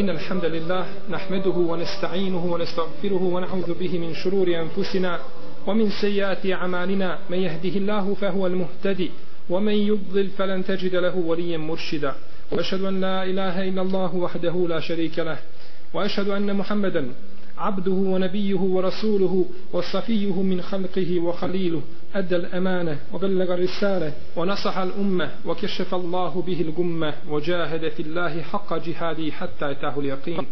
إن الحمد لله نحمده ونستعينه ونستغفره ونعوذ به من شرور أنفسنا ومن سيئات أعمالنا. من يهده الله فهو المهتدي ومن يضلل فلن تجد له وليا مرشدا. وأشهد أن لا إله إلا الله وحده لا شريك له وأشهد أن محمدا عبده ونبيه ورسوله وصفيه من خلقه وخليله أدى الأمانة وبلغ الرسالة ونصح الأمة وكشف الله به الجمة وجاهد في الله حق جهاده حتى أتاه اليقين.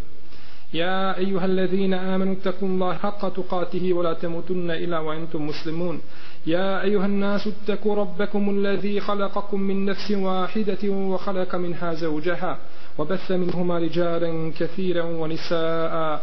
يا أيها الذين آمنوا اتقوا الله حق تقاته ولا تموتن إلا وأنتم مسلمون. يا أيها الناس اتقوا ربكم الذي خلقكم من نفس واحدة وخلق منها زوجها وبث منهما رجالا كثيرا ونساء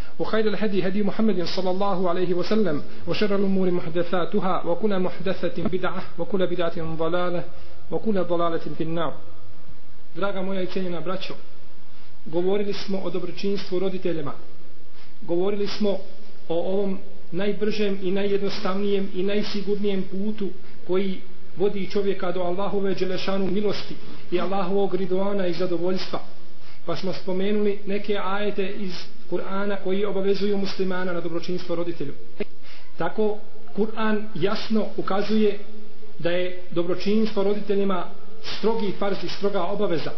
وخير الهدي هدي محمد صلى الله عليه وسلم وشر الأمور محدثاتها وكل محدثة بدعة وكل بدعة ضلالة وكل ضلالة في النار Draga moja i cijenjena braćo, govorili smo o dobročinstvu roditeljima. Govorili smo o ovom najbržem i najjednostavnijem i najsigurnijem putu koji vodi čovjeka do Allahove dželešanu milosti i Allahovog ridoana i zadovoljstva. Pa smo spomenuli neke ajete iz Kur'ana koji obavezuju muslimana na dobročinstvo roditelju. Tako Kur'an jasno ukazuje da je dobročinstvo roditeljima strogi farz i stroga obaveza.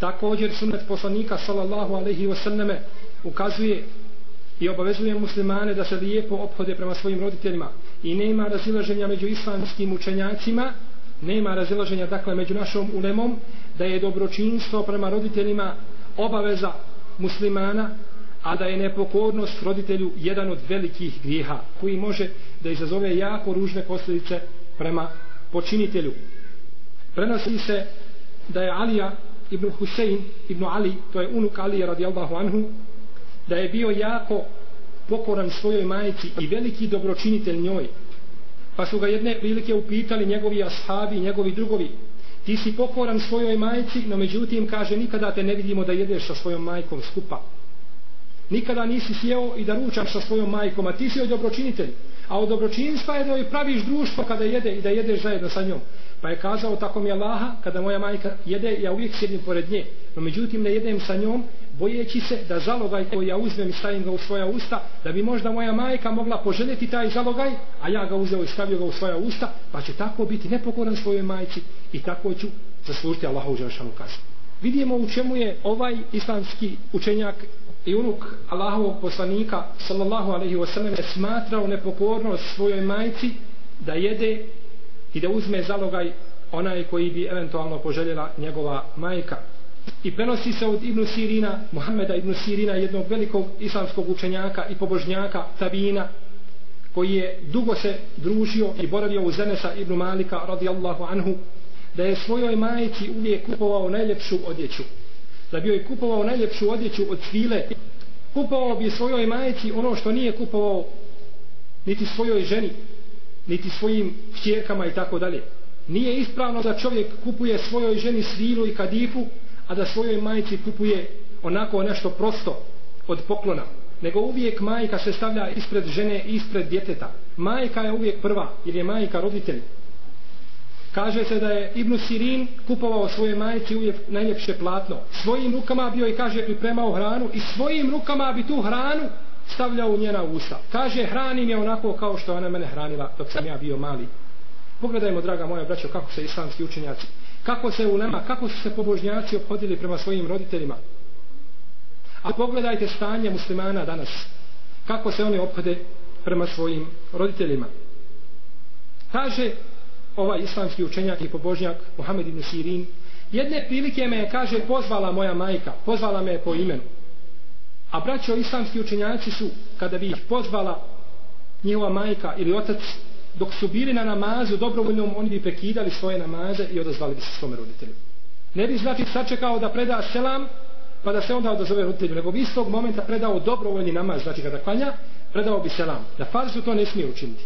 Također sunet poslanika sallallahu alaihi wasallame ukazuje i obavezuje muslimane da se lijepo ophode prema svojim roditeljima i nema razilaženja među islamskim učenjacima nema razilaženja dakle među našom ulemom da je dobročinstvo prema roditeljima obaveza muslimana a da je nepokornost roditelju jedan od velikih grijeha koji može da izazove jako ružne posljedice prema počinitelju. Prenosi se da je Alija ibn Husein ibn Ali to je unuk Alija radijallahu anhu da je bio jako pokoran svojoj majici i veliki dobročinitelj njoj. Pa su ga jedne prilike upitali njegovi ashabi njegovi drugovi ti si pokoran svojoj majici no međutim kaže nikada te ne vidimo da jedeš sa svojom majkom skupa nikada nisi sjeo i da ručaš sa svojom majkom a ti si joj dobročinitelj a od dobročinstva je da joj praviš društvo kada jede i da jedeš zajedno sa njom Pa je kazao tako mi Allaha, kada moja majka jede, ja uvijek sjedim pored nje. No međutim ne jedem sa njom, bojeći se da zalogaj koji ja uzmem i stavim ga u svoja usta, da bi možda moja majka mogla poželjeti taj zalogaj, a ja ga uzeo i stavio ga u svoja usta, pa će tako biti nepokoran svojoj majci i tako ću zaslužiti Allaha u Želšanu kaznu. Vidimo u čemu je ovaj islamski učenjak i unuk Allahovog poslanika sallallahu alaihi wasallam smatrao nepokornost svojoj majci da jede i da uzme zalogaj onaj koji bi eventualno poželjela njegova majka. I prenosi se od Ibnu Sirina, Muhammeda Ibnu Sirina, jednog velikog islamskog učenjaka i pobožnjaka, Tabina, koji je dugo se družio i boravio u Zenesa Ibnu Malika radijallahu anhu, da je svojoj majici uvijek kupovao najljepšu odjeću. Da bi joj kupovao najljepšu odjeću od svile, kupovao bi svojoj majici ono što nije kupovao niti svojoj ženi, niti svojim kćerkama i tako dalje. Nije ispravno da čovjek kupuje svojoj ženi svilu i kadifu, a da svojoj majici kupuje onako nešto prosto od poklona. Nego uvijek majka se stavlja ispred žene i ispred djeteta. Majka je uvijek prva, jer je majka roditelj. Kaže se da je Ibn Sirin kupovao svoje majici uljep, najljepše platno. Svojim rukama bio i kaže pripremao hranu i svojim rukama bi tu hranu stavljao u njena usta. Kaže, hranim je onako kao što ona mene hranila dok sam ja bio mali. Pogledajmo, draga moja braćo, kako se islamski učenjaci, kako se ulema, kako su se pobožnjaci obhodili prema svojim roditeljima. A pogledajte stanje muslimana danas, kako se oni obhode prema svojim roditeljima. Kaže ovaj islamski učenjak i pobožnjak Muhammed ibn Sirin, jedne prilike me je, kaže, pozvala moja majka, pozvala me je po imenu. A braćo islamski učenjaci su, kada bi ih pozvala njihova majka ili otac, dok su bili na namazu dobrovoljnom, oni bi prekidali svoje namaze i odazvali bi se svome roditelju. Ne bi znači sačekao da preda selam, pa da se onda odazove roditelju, nego bi istog momenta predao dobrovoljni namaz, znači kada klanja, predao bi selam. Na farzu to ne smije učiniti.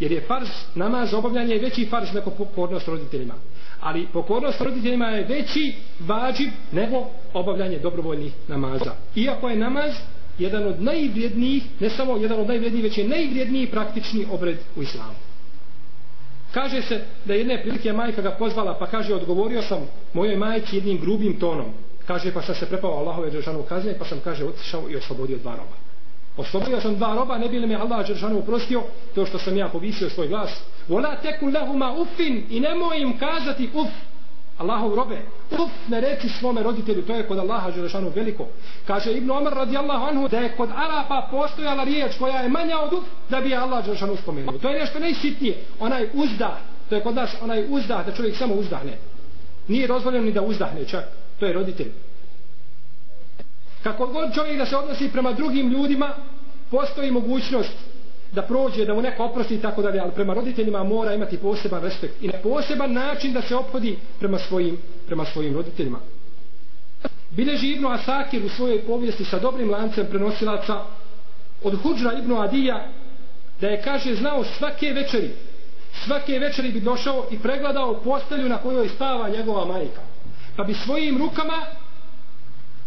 Jer je farz namaz obavljanje veći farz nego pokornost roditeljima. Ali pokornost roditeljima je veći vađib nego obavljanje dobrovoljnih namaza. Iako je namaz jedan od najvrijednijih, ne samo jedan od najvrijednijih, već je najvrijedniji praktični obred u islamu. Kaže se da jedne prilike majka ga pozvala pa kaže odgovorio sam mojoj majci jednim grubim tonom. Kaže pa sam se prepao Allahove držanu kazne pa sam kaže otišao i oslobodio dva roba. Oslobodio sam dva roba, ne bi li me Allah Đeršanu uprostio to što sam ja povisio svoj glas. Vola tekun lehuma ufin i nemoj im kazati uf Allahov robe, uf, ne reci svome roditelju, to je kod Allaha Đeršanu veliko. Kaže Ibn Omar radijallahu anhu da je kod Arapa postojala riječ koja je manja od uf, da bi je Allah Đeršanu spomenuo. To je nešto najsitnije, onaj uzdah, to je kod nas onaj uzdah, da čovjek samo uzdahne. Nije dozvoljeno ni da uzdahne čak, to je roditelj. Kako god čovjek da se odnosi prema drugim ljudima, postoji mogućnost da prođe, da mu neko oprosti i tako dalje, ali prema roditeljima mora imati poseban respekt i na poseban način da se ophodi prema svojim, prema svojim roditeljima. Bileži Ibnu Asakir u svojoj povijesti sa dobrim lancem prenosilaca od Huđra Ibnu Adija da je, kaže, znao svake večeri svake večeri bi došao i pregledao postelju na kojoj stava njegova majka. Pa bi svojim rukama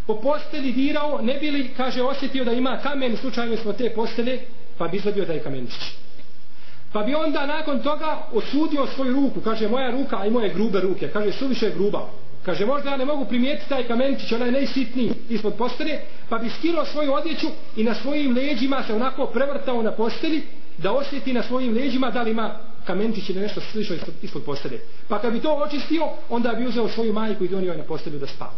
po posteli dirao, ne bi li, kaže, osjetio da ima kamen slučajno smo te postele, pa bi izvadio taj kamenčić. Pa bi onda nakon toga osudio svoju ruku, kaže moja ruka, a i moje grube ruke, kaže suviše gruba. Kaže možda ja ne mogu primijetiti taj kamenčić, onaj najsitniji ispod postele, pa bi skirao svoju odjeću i na svojim leđima se onako prevrtao na posteli, da osjeti na svojim leđima da li ima kamenčić ili nešto slično ispod, ispod postele. Pa kad bi to očistio, onda bi uzeo svoju majku i donio je na postelju da spava.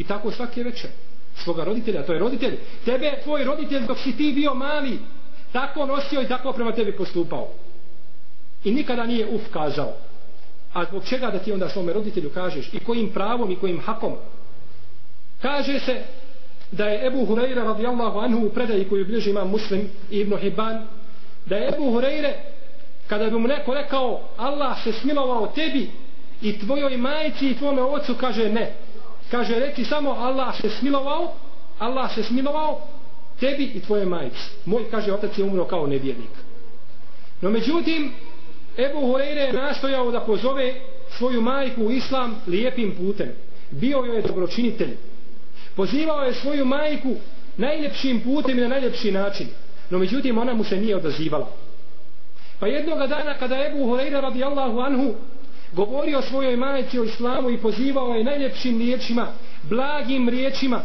I tako svake večer svoga roditelja, to je roditelj. Tebe, tvoj roditelj, dok si ti bio mali, tako nosio i tako prema tebi postupao. I nikada nije uf kazao. A zbog čega da ti onda svome roditelju kažeš i kojim pravom i kojim hakom? Kaže se da je Ebu Hureyre radijallahu anhu u predaji koju bliži imam Muslim i Ibn Hibban da je Ebu Hureyre kada bi mu neko rekao Allah se smilovao tebi i tvojoj majici i tvome ocu kaže ne kaže reći samo Allah se smilovao Allah se smilovao tebi i tvoje majici. Moj, kaže, otac je umro kao nevjernik. No međutim, Ebu Hureyre je nastojao da pozove svoju majku u islam lijepim putem. Bio joj je dobročinitelj. Pozivao je svoju majku najljepšim putem i na najljepši način. No međutim, ona mu se nije odazivala. Pa jednoga dana kada Ebu Hureyre radijallahu anhu govorio svojoj majici o islamu i pozivao je najljepšim riječima, blagim riječima,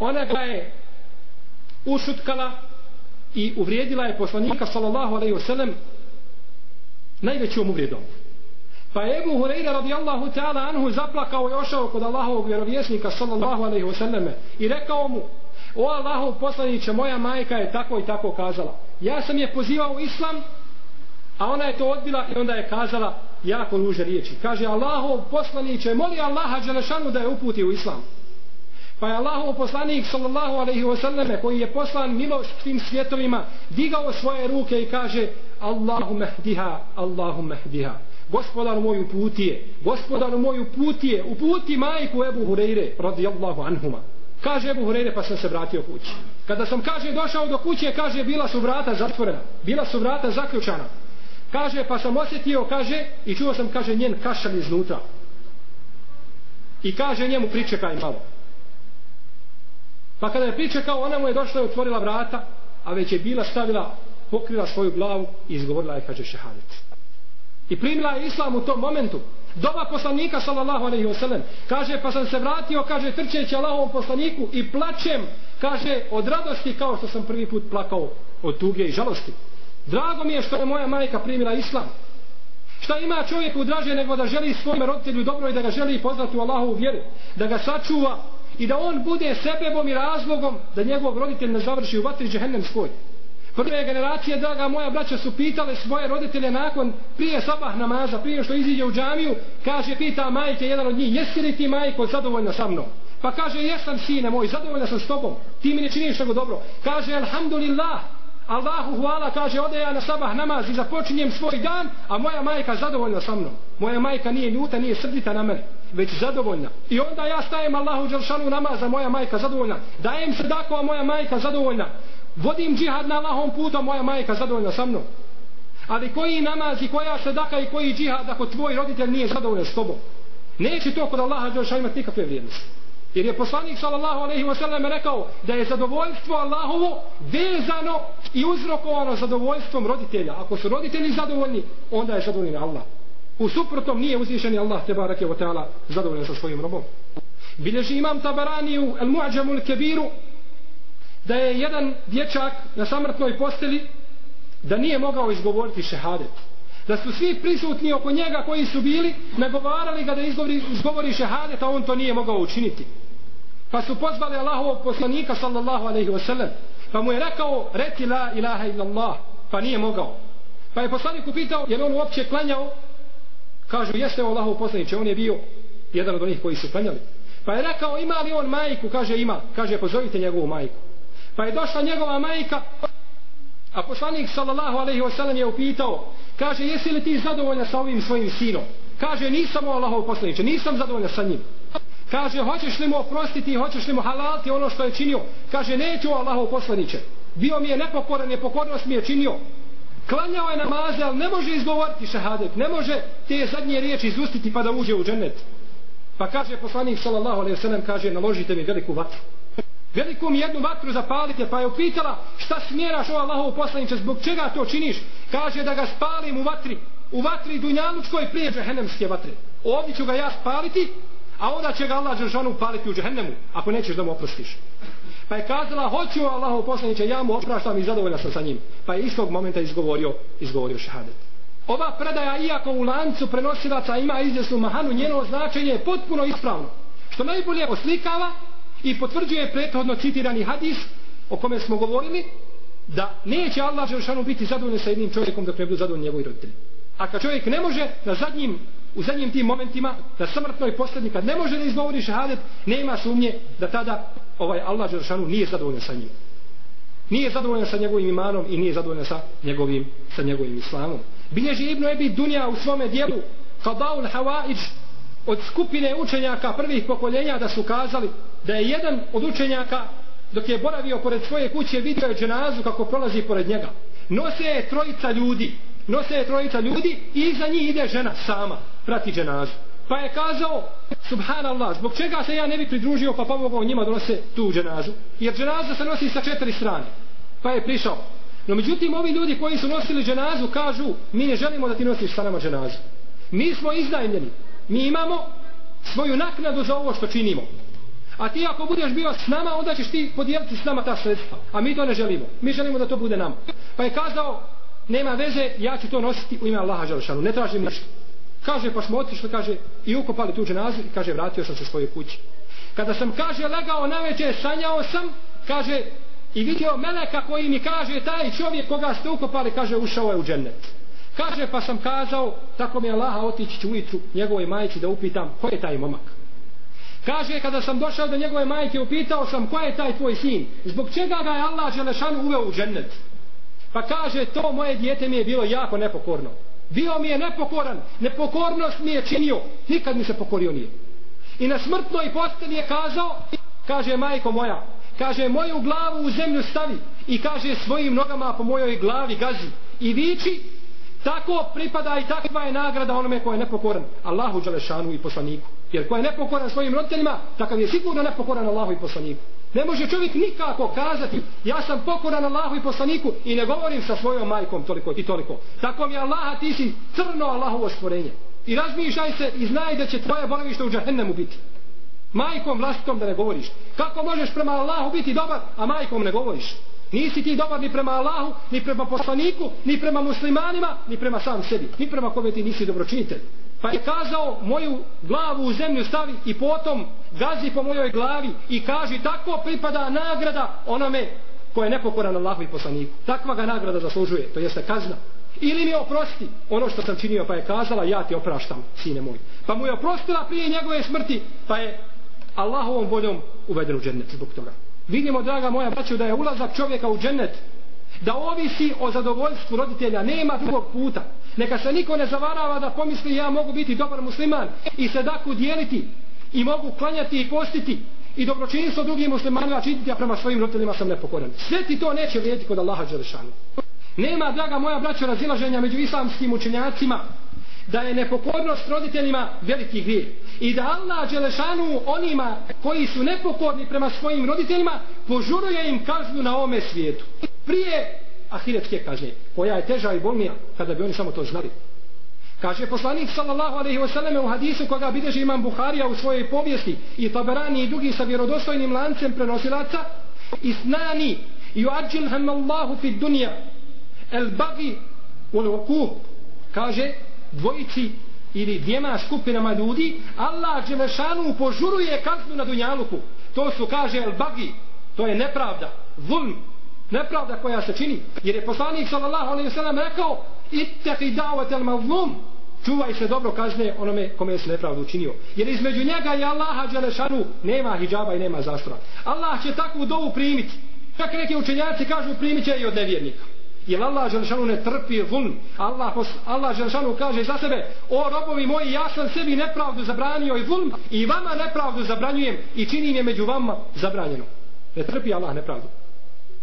ona ga je ušutkala i uvrijedila je poslanika sallallahu alaihi wasallam najvećom uvrijedom. Pa je Ebu Hureyre radijallahu ta'ala anhu zaplakao i ošao kod Allahovog vjerovjesnika sallallahu alaihi wasallam i rekao mu o Allahov poslaniće moja majka je tako i tako kazala. Ja sam je pozivao u islam a ona je to odbila i onda je kazala jako ruže riječi. Kaže Allahov poslaniće moli Allaha Đelešanu da je uputi u islam. Pa je Allahov poslanik sallallahu alaihi wasallame koji je poslan milost svim svjetovima digao svoje ruke i kaže Allahu mehdiha, Allahu mehdiha. Gospodar moj uputije, gospodar moj uputije, uputi majku Ebu Hureyre radijallahu anhuma. Kaže Ebu Hureyre pa sam se vratio kući. Kada sam kaže došao do kuće kaže bila su vrata zatvorena, bila su vrata zaključana. Kaže pa sam osjetio kaže i čuo sam kaže njen kašalj iznutra. I kaže njemu pričekaj malo. Pa kada je pričekao, ona mu je došla i otvorila vrata, a već je bila stavila, pokrila svoju glavu i izgovorila je, kaže, šehadet. I primila je islam u tom momentu. Doba poslanika, sallallahu alaihi wasallam, kaže, pa sam se vratio, kaže, trčeći Allahovom poslaniku i plačem, kaže, od radosti kao što sam prvi put plakao od tuge i žalosti. Drago mi je što je moja majka primila islam. Šta ima čovjek u draže nego da želi svojim roditelju dobro i da ga želi poznati u Allahovu vjeru, da ga sačuva, i da on bude sebebom i razlogom da njegov roditelj ne završi u vatri džehennemskoj. Prve generacije, draga moja braća, su pitale svoje roditelje nakon, prije sabah namaza, prije što iziđe u džamiju, kaže, pita majke, jedan od njih, jesi li ti majko zadovoljna sa mnom? Pa kaže, jesam sine moj, zadovoljna sam s tobom, ti mi ne činiš nego dobro. Kaže, alhamdulillah, Allahu hvala, kaže, ode ja na sabah namaz i započinjem svoj dan, a moja majka zadovoljna sa mnom. Moja majka nije ljuta, nije srdita na mene već zadovoljna. I onda ja stajem Allahu Đelšanu namaz, a moja majka zadovoljna. Dajem sadaku a moja majka zadovoljna. Vodim džihad na Allahom putu, a moja majka zadovoljna sa mnom. Ali koji namaz i koja sadaka i koji džihad ako tvoj roditelj nije zadovoljan s tobom? Neće to kod Allaha Đelešanu imati nikakve vrijednosti. Jer je poslanik sallallahu alejhi ve sellem rekao da je zadovoljstvo Allahovo vezano i uzrokovano zadovoljstvom roditelja. Ako su roditelji zadovoljni, onda je zadovoljan Allah. U suprotnom nije uzvišeni Allah te bareke ve taala zadovoljan sa svojim robom. Bileži imam Tabarani u El Mu'đamul Kebiru da je jedan dječak na samrtnoj posteli da nije mogao izgovoriti šehadet da su svi prisutni oko njega koji su bili nagovarali ga da izgovori, izgovori šehadet a on to nije mogao učiniti pa su pozvali Allahovog poslanika sallallahu alaihi wa sallam. Pa mu je rekao reci la ilaha illallah. Pa nije mogao. Pa je poslanik upitao je on uopće klanjao? Kažu jeste Allahov poslaniče on je bio jedan od onih koji su klanjali. Pa je rekao ima li on majku? Kaže ima. Kaže pozovite njegovu majku. Pa je došla njegova majka a poslanik sallallahu alaihi wa sellem je upitao kaže jesi li ti zadovoljna sa ovim svojim sinom? Kaže nisam o Allahov poslaniče nisam zadovoljna sa njim kaže hoćeš li mu oprostiti hoćeš li mu halalti ono što je činio? Kaže neću Allahov poslaniće. bio mi je nepokoran nepokornost mi je činio. Klanjao je namaze ali ne može izgovoriti šahadet ne može te zadnje riječi izustiti pa da uđe u džennet. Pa kaže poslanik sallallahu alejhi ve sellem kaže naložite mi veliku vatru. Veliku mi jednu vatru zapalite. Pa je upitala šta smjeraš o Allahov poslaniče zbog čega to činiš? Kaže da ga spalim u vatri. U vatri dunjalučkoj prije džehennemske vatre. Ovdje ću ga ja spaliti a onda će ga Allah Đeršanu upaliti u džehennemu ako nećeš da mu oprostiš. Pa je kazala hoću Allahov poslaniće, ja mu opraštam i zadovoljna sam sa njim. Pa je istog momenta izgovorio izgovorio šehadet. Ova predaja iako u lancu prenosilaca ima izvjesnu mahanu njeno značenje je potpuno ispravno što najbolje oslikava i potvrđuje prethodno citirani hadis o kome smo govorili da neće Allah Želšanu biti zadovoljan sa jednim čovjekom dok ne budu zadovoljni njegovi roditelji. A kad čovjek ne može na zadnjim, u zadnjim tim momentima, na smrtnoj posljednji, kad ne može da izgovori šahadet, nema sumnje da tada ovaj Allah Đeršanu nije zadovoljan sa njim. Nije zadovoljan sa njegovim imanom i nije zadovoljan sa njegovim, sa njegovim islamom. Bilježi Ibnu Ebi Dunja u svome dijelu Qadaul Hawaić od skupine učenjaka prvih pokoljenja da su kazali da je jedan od učenjaka dok je boravio pored svoje kuće vidio je dženazu kako prolazi pored njega nose je trojica ljudi nose je trojica ljudi i iza njih ide žena sama prati dženazu pa je kazao subhanallah zbog čega se ja ne bi pridružio pa pomogao njima donose tu dženazu jer dženaza se nosi sa četiri strane pa je prišao no međutim ovi ljudi koji su nosili dženazu kažu mi ne želimo da ti nosiš sa nama dženazu mi smo iznajmljeni mi imamo svoju naknadu za ovo što činimo A ti ako budeš bio s nama, onda ćeš ti podijeliti s nama ta sredstva. A mi to ne želimo. Mi želimo da to bude nama. Pa je kazao, nema veze, ja ću to nositi u ime Allaha Đalšanu. Ne tražim ništa. Kaže, pa smo otišli, kaže, i ukopali tu dženazu i kaže, vratio sam se svoje kući. Kada sam, kaže, legao na večer, sanjao sam, kaže, i vidio meleka koji mi kaže, taj čovjek koga ste ukopali, kaže, ušao je u džennet. Kaže, pa sam kazao, tako mi je Allaha otići ću ujutru njegovoj majici da upitam, ko je taj momak? Kaže, kada sam došao do njegove majke, upitao sam, ko je taj tvoj sin? Zbog čega ga je Allah Želešanu uveo u džennet? Pa kaže, to moje dijete mi je bilo jako nepokorno. Bio mi je nepokoran, nepokornost mi je činio, nikad mi se pokorio nije. I na smrtnoj posteli je kazao, kaže majko moja, kaže moju glavu u zemlju stavi i kaže svojim nogama po mojoj glavi gazi i viči, tako pripada i takva je nagrada onome ko je nepokoran, Allahu Đelešanu i poslaniku. Jer ko je nepokoran svojim roditeljima, takav je sigurno nepokoran Allahu i poslaniku. Ne može čovjek nikako kazati, ja sam pokoran Allahu i poslaniku i ne govorim sa svojom majkom toliko i toliko. Tako mi Allaha, ti si crno Allahovo stvorenje. I razmišljaj se i znaj da će tvoje boravište u džahennemu biti. Majkom vlastitom da ne govoriš. Kako možeš prema Allahu biti dobar, a majkom ne govoriš? Nisi ti dobar ni prema Allahu, ni prema poslaniku, ni prema muslimanima, ni prema sam sebi. Ni prema kome ti nisi dobročinitelj. Pa je kazao moju glavu u zemlju stavi i potom gazi po mojoj glavi i kaži tako pripada nagrada onome ko je nepokoran Allahu i poslaniku. Takva ga nagrada zaslužuje, to jeste kazna. Ili mi oprosti ono što sam činio pa je kazala ja ti opraštam sine moj. Pa mu je oprostila prije njegove smrti pa je Allahovom voljom uveden u džennet zbog toga. Vidimo, draga moja braću, da je ulazak čovjeka u džennet da ovisi o zadovoljstvu roditelja, nema drugog puta. Neka se niko ne zavarava da pomisli ja mogu biti dobar musliman i sedaku dijeliti i mogu klanjati i postiti i dobročinstvo drugim muslimanima činiti, a prema svojim roditeljima sam nepokoran. Sve ti to neće vrijediti kod Allaha Đelešanu. Nema, draga moja braća, razilaženja među islamskim učenjacima da je nepokornost roditeljima veliki grijeh. I da Allah Đelešanu onima koji su nepokorni prema svojim roditeljima požuruje im kaznu na ome svijetu. Prije ahiretske kazne, koja je teža i bolnija kada bi oni samo to znali. Kaže poslanik sallallahu alejhi ve selleme u hadisu koga bideži imam Buharija u svojoj povijesti i Taberani i drugi sa vjerodostojnim lancem prenosilaca isnani yu'ajjil hamallahu fi dunya el bagi wal uquq. Kaže dvojici ili dvijema skupinama ljudi Allah Đelešanu požuruje kaznu na dunjaluku. To su kaže el bagi to je nepravda zulm nepravda koja se čini. Jer je poslanik sallallahu alejhi ve sellem rekao ittaqi da'wat al mazlum čuvaj se dobro kazne onome kome se nepravdu učinio. Jer između njega i Allaha Đelešanu nema hijjaba i nema zastora. Allah će takvu dovu primiti. Čak neki učenjaci kažu primit će i od nevjernika. Jer Allah Đelešanu ne trpi zulm. Allah, Allah Đelešanu kaže za sebe O robovi moji, ja sam sebi nepravdu zabranio i zulm i vama nepravdu zabranjujem i činim je među vama zabranjeno. Ne trpi Allah nepravdu.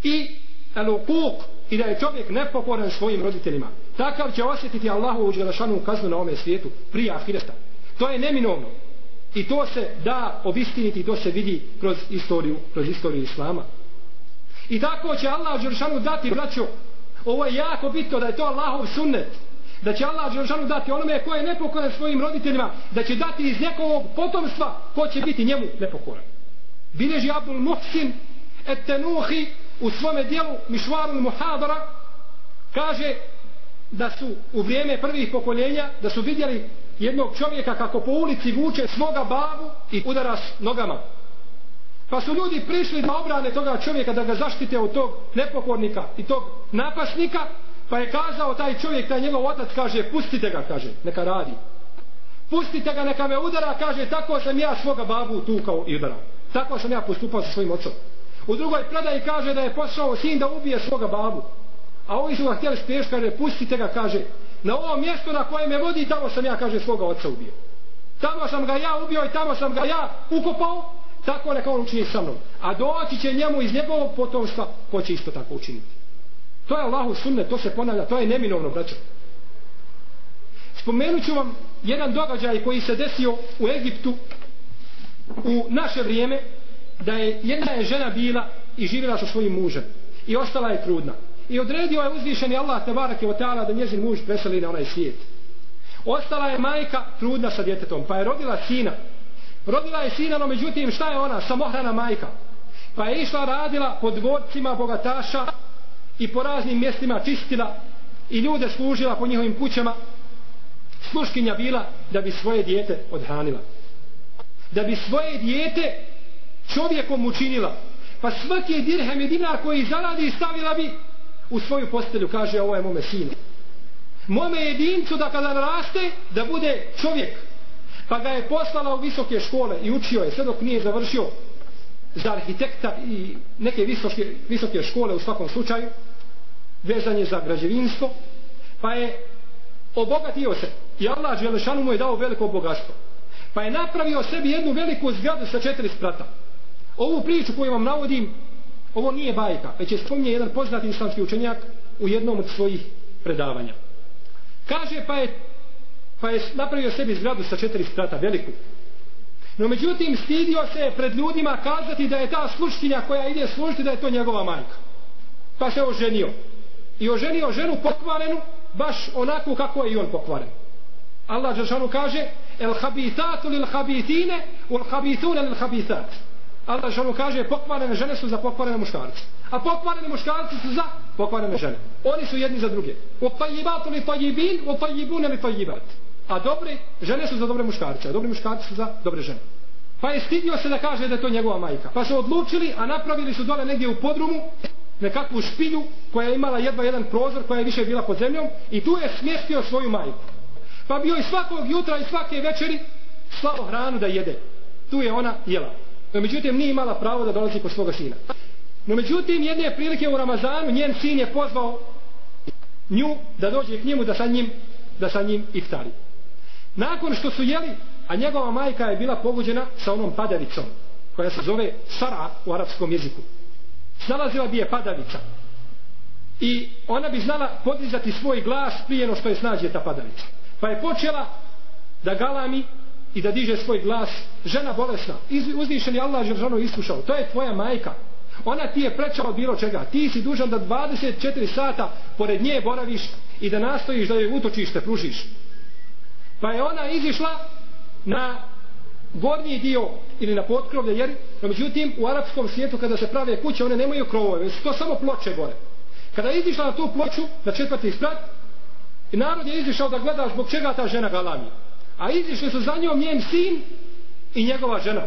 I elukuk i da je čovjek nepokoran svojim roditeljima. Takav će osjetiti Allahu u Đelešanu kaznu na ome svijetu prije ahireta. To je neminovno. I to se da obistiniti, to se vidi kroz istoriju, kroz istoriju Islama. I tako će Allah Đelešanu dati, braćo, ovo je jako bitno da je to Allahov sunnet. Da će Allah Đelešanu dati onome ko je nepokoran svojim roditeljima, da će dati iz njegovog potomstva ko će biti njemu nepokoran. Bileži Abdul Muhsin et u svome dijelu Mišvarul Muhadara kaže da su u vrijeme prvih pokoljenja da su vidjeli jednog čovjeka kako po ulici vuče svoga babu i udara s nogama. Pa su ljudi prišli da obrane toga čovjeka da ga zaštite od tog nepokornika i tog napasnika pa je kazao taj čovjek, taj njegov otac kaže pustite ga, kaže, neka radi. Pustite ga, neka me udara, kaže, tako sam ja svoga babu tukao i udarao. Tako sam ja postupao sa svojim ocom. U drugoj predaji kaže da je pošao sin da ubije svoga babu. A ovi su ga htjeli spriješ, kaže, pustite ga, kaže, na ovo mjesto na koje me vodi, tamo sam ja, kaže, svoga oca ubio. Tamo sam ga ja ubio i tamo sam ga ja ukopao, tako neka on učini sa mnom. A doći će njemu iz njegovog potomstva, ko će isto tako učiniti. To je Allahu sunne, to se ponavlja, to je neminovno, braćo. Spomenut ću vam jedan događaj koji se desio u Egiptu u naše vrijeme, da je jedna je žena bila i živjela sa svojim mužem. I ostala je trudna. I odredio je uzvišeni Allah te barake ta'ala da njezin muž preseli na onaj svijet. Ostala je majka trudna sa djetetom pa je rodila sina. Rodila je sina no međutim šta je ona? Samohrana majka. Pa je išla radila po dvorcima bogataša i po raznim mjestima čistila i ljude služila po njihovim kućama. Sluškinja bila da bi svoje dijete odhranila. Da bi svoje dijete čovjekom učinila. Pa svaki dirhem i dinar koji zaradi stavila bi u svoju postelju kaže ovo je mome sinu mome jedincu da kada raste da bude čovjek. Pa ga je poslala u visoke škole i učio je sve dok nije završio. Za arhitekta i neke visoke, visoke škole u svakom slučaju vezanje za građevinstvo pa je obogatio se. I Allah Đelešanu mu je dao veliko bogatstvo. Pa je napravio sebi jednu veliku zgradu sa četiri sprata. Ovu priču koju vam navodim, ovo nije bajka, već je spominje jedan poznati islamski učenjak u jednom od svojih predavanja. Kaže pa je, pa je napravio sebi zgradu sa četiri strata, veliku. No međutim, stidio se pred ljudima kazati da je ta sluškinja koja ide služiti da je to njegova majka. Pa se oženio. I oženio ženu pokvarenu, baš onako kako je i on pokvaren. Allah Đeršanu kaže, el habitatu lil habitine, ul habitune lil habitat. Allah što kaže pokvarene žene su za pokvarene muškarce. A pokvarene muškarci su za pokvarene žene. Oni su jedni za druge. U li tajibin, u li tajibat. A dobre žene su za dobre muškarce, a dobri muškarci su za dobre žene. Pa je stidio se da kaže da je to njegova majka. Pa su odlučili, a napravili su dole negdje u podrumu nekakvu špilju koja je imala jedva jedan prozor koja je više bila pod zemljom i tu je smjestio svoju majku. Pa bio i svakog jutra i svake večeri slao hranu da jede. Tu je ona jela. No međutim nije imala pravo da dolazi kod svoga sina. No međutim jedne prilike u Ramazanu njen sin je pozvao nju da dođe k njemu da sa njim da sa njim iftari. Nakon što su jeli, a njegova majka je bila pogođena sa onom padavicom koja se zove Sara u arapskom jeziku. Snalazila bi je padavica. i ona bi znala podizati svoj glas prije no što je snađe ta padavica. Pa je počela da galami i da diže svoj glas žena bolesna uzvišen je Allah ženo iskušao to je tvoja majka. Ona ti je preča od bilo čega ti si dužan da 24 sata pored nje boraviš i da nastojiš da joj utočište pružiš. Pa je ona izišla na gornji dio ili na potkrovlje jer no međutim u arapskom svijetu kada se prave kuće one nemaju krovove to samo ploče gore. Kada je izišla na tu ploču na četvrti sprat i narod je izišao da gleda zbog čega ta žena galami a izišli su za njom njen sin i njegova žena.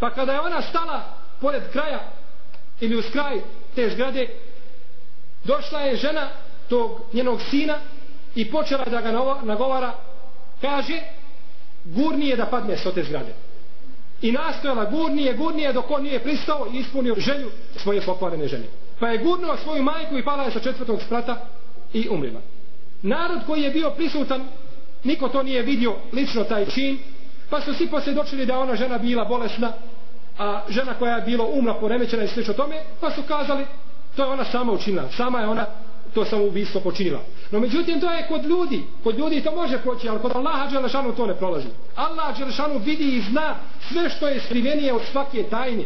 Pa kada je ona stala pored kraja ili uz kraj te zgrade došla je žena tog njenog sina i počela da ga nagovara kaže gurnije da padne s te zgrade. I nastojala gurnije, gurnije dok on nije pristao i ispunio želju svoje pokvarene žene. Pa je gurnuo svoju majku i pala je sa četvrtog sprata i umrila narod koji je bio prisutan niko to nije vidio lično taj čin. Pa su svi posvjedočili da ona žena bila bolesna a žena koja je bila umna poremećena i slično tome pa su kazali to je ona sama učinila sama je ona to samo ubistvo počinila. No međutim to je kod ljudi. Kod ljudi to može proći ali kod Allaha Đelešanu to ne prolazi. Allah Đelešanu vidi i zna sve što je skrivenije od svake tajne.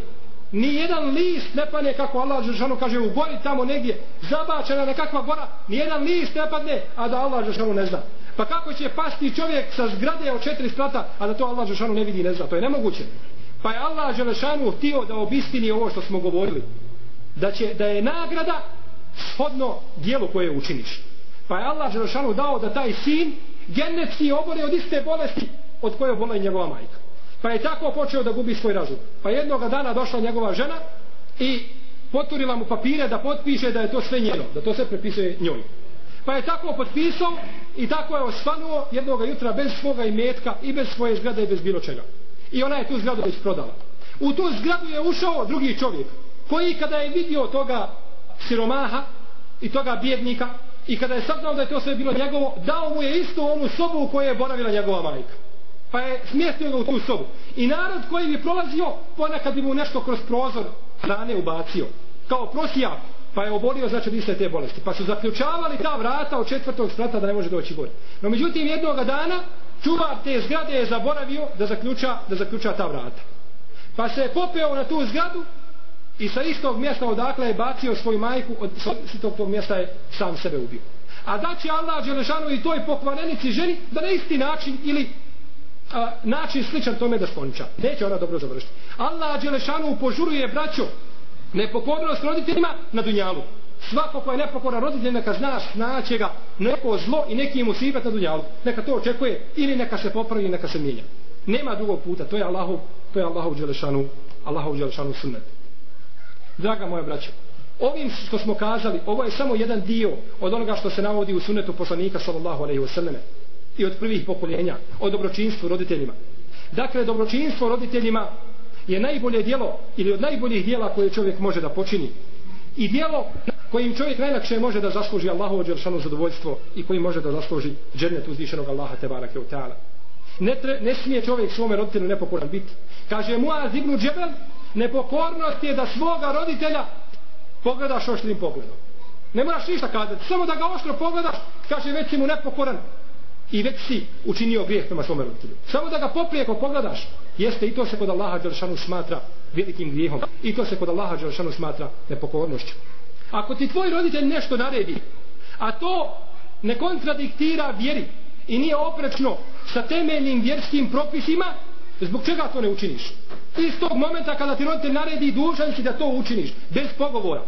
Ni jedan list ne padne kako Allah Đelešanu kaže u gori tamo negdje zabačena nekakva gora ni jedan list ne padne a da Allah Đelešanu ne zna. Pa kako će pasti čovjek sa zgrade od četiri sprata, a da to Allah Želešanu ne vidi i ne zna? To je nemoguće. Pa je Allah Želešanu htio da obistini ovo što smo govorili. Da, će, da je nagrada shodno dijelu koje učiniš. Pa je Allah Želešanu dao da taj sin genetski obore od iste bolesti od koje obola i njegova majka. Pa je tako počeo da gubi svoj razum. Pa jednog dana došla njegova žena i poturila mu papire da potpiše da je to sve njeno, da to sve prepisuje njoj. Pa je tako potpisao i tako je osvanuo jednog jutra bez svoga imetka i bez svoje zgrade i bez bilo čega. I ona je tu zgradu već prodala. U tu zgradu je ušao drugi čovjek koji kada je vidio toga siromaha i toga bjednika i kada je saznao da je to sve bilo njegovo, dao mu je isto onu sobu u kojoj je boravila njegova majka. Pa je smjestio ga u tu sobu. I narod koji bi prolazio, ponekad bi mu nešto kroz prozor hrane ubacio. Kao prosijak pa je obolio znači iste te bolesti. Pa su zaključavali ta vrata od četvrtog sprata da ne može doći gore. No međutim jednog dana čuvar te zgrade je zaboravio da zaključa, da zaključa ta vrata. Pa se je popeo na tu zgradu i sa istog mjesta odakle je bacio svoju majku, od istog tog mjesta je sam sebe ubio. A da će Allah Đelešanu i toj pokvarenici ženi da na isti način ili a, način sličan tome da skonča. Neće ona dobro završiti. Allah Đelešanu požuruje braćo nepokornost roditeljima na dunjalu. Svako ko je nepokoran roditelj neka zna snaće ga neko zlo i neki mu sibet na dunjalu. Neka to očekuje ili neka se popravi ili neka se mijenja. Nema drugog puta, to je Allahov, to je Allahov dželešanu, Allahov dželešanu sunnet. Draga moja braća, ovim što smo kazali, ovo je samo jedan dio od onoga što se navodi u sunnetu poslanika sallallahu alejhi ve selleme i od prvih pokoljenja, o dobročinstvu roditeljima. Dakle, dobročinstvo roditeljima je najbolje dijelo ili od najboljih dijela koje čovjek može da počini. I dijelo kojim čovjek najlakše može da zasluži Allahovo ođeršanu zadovoljstvo i kojim može da zasluži džennet uzvišenog Allaha te barake u ta'ala. Ne, tre, ne smije čovjek svome roditelju nepokoran biti. Kaže Muaz ibn Džebel, nepokornost je da svoga roditelja pogledaš oštrim pogledom. Ne moraš ništa kazati, samo da ga oštro pogledaš, kaže već si mu nepokoran, i već si učinio grijeh prema svome roditelju. Samo da ga poprijeko pogledaš, jeste i to se kod Allaha Đelšanu smatra velikim grijehom. I to se kod Allaha Đelšanu smatra nepokornošću. Ako ti tvoj roditelj nešto naredi, a to ne kontradiktira vjeri i nije oprečno sa temeljnim vjerskim propisima, zbog čega to ne učiniš? Iz tog momenta kada ti roditelj naredi, dužan si da to učiniš, bez pogovora.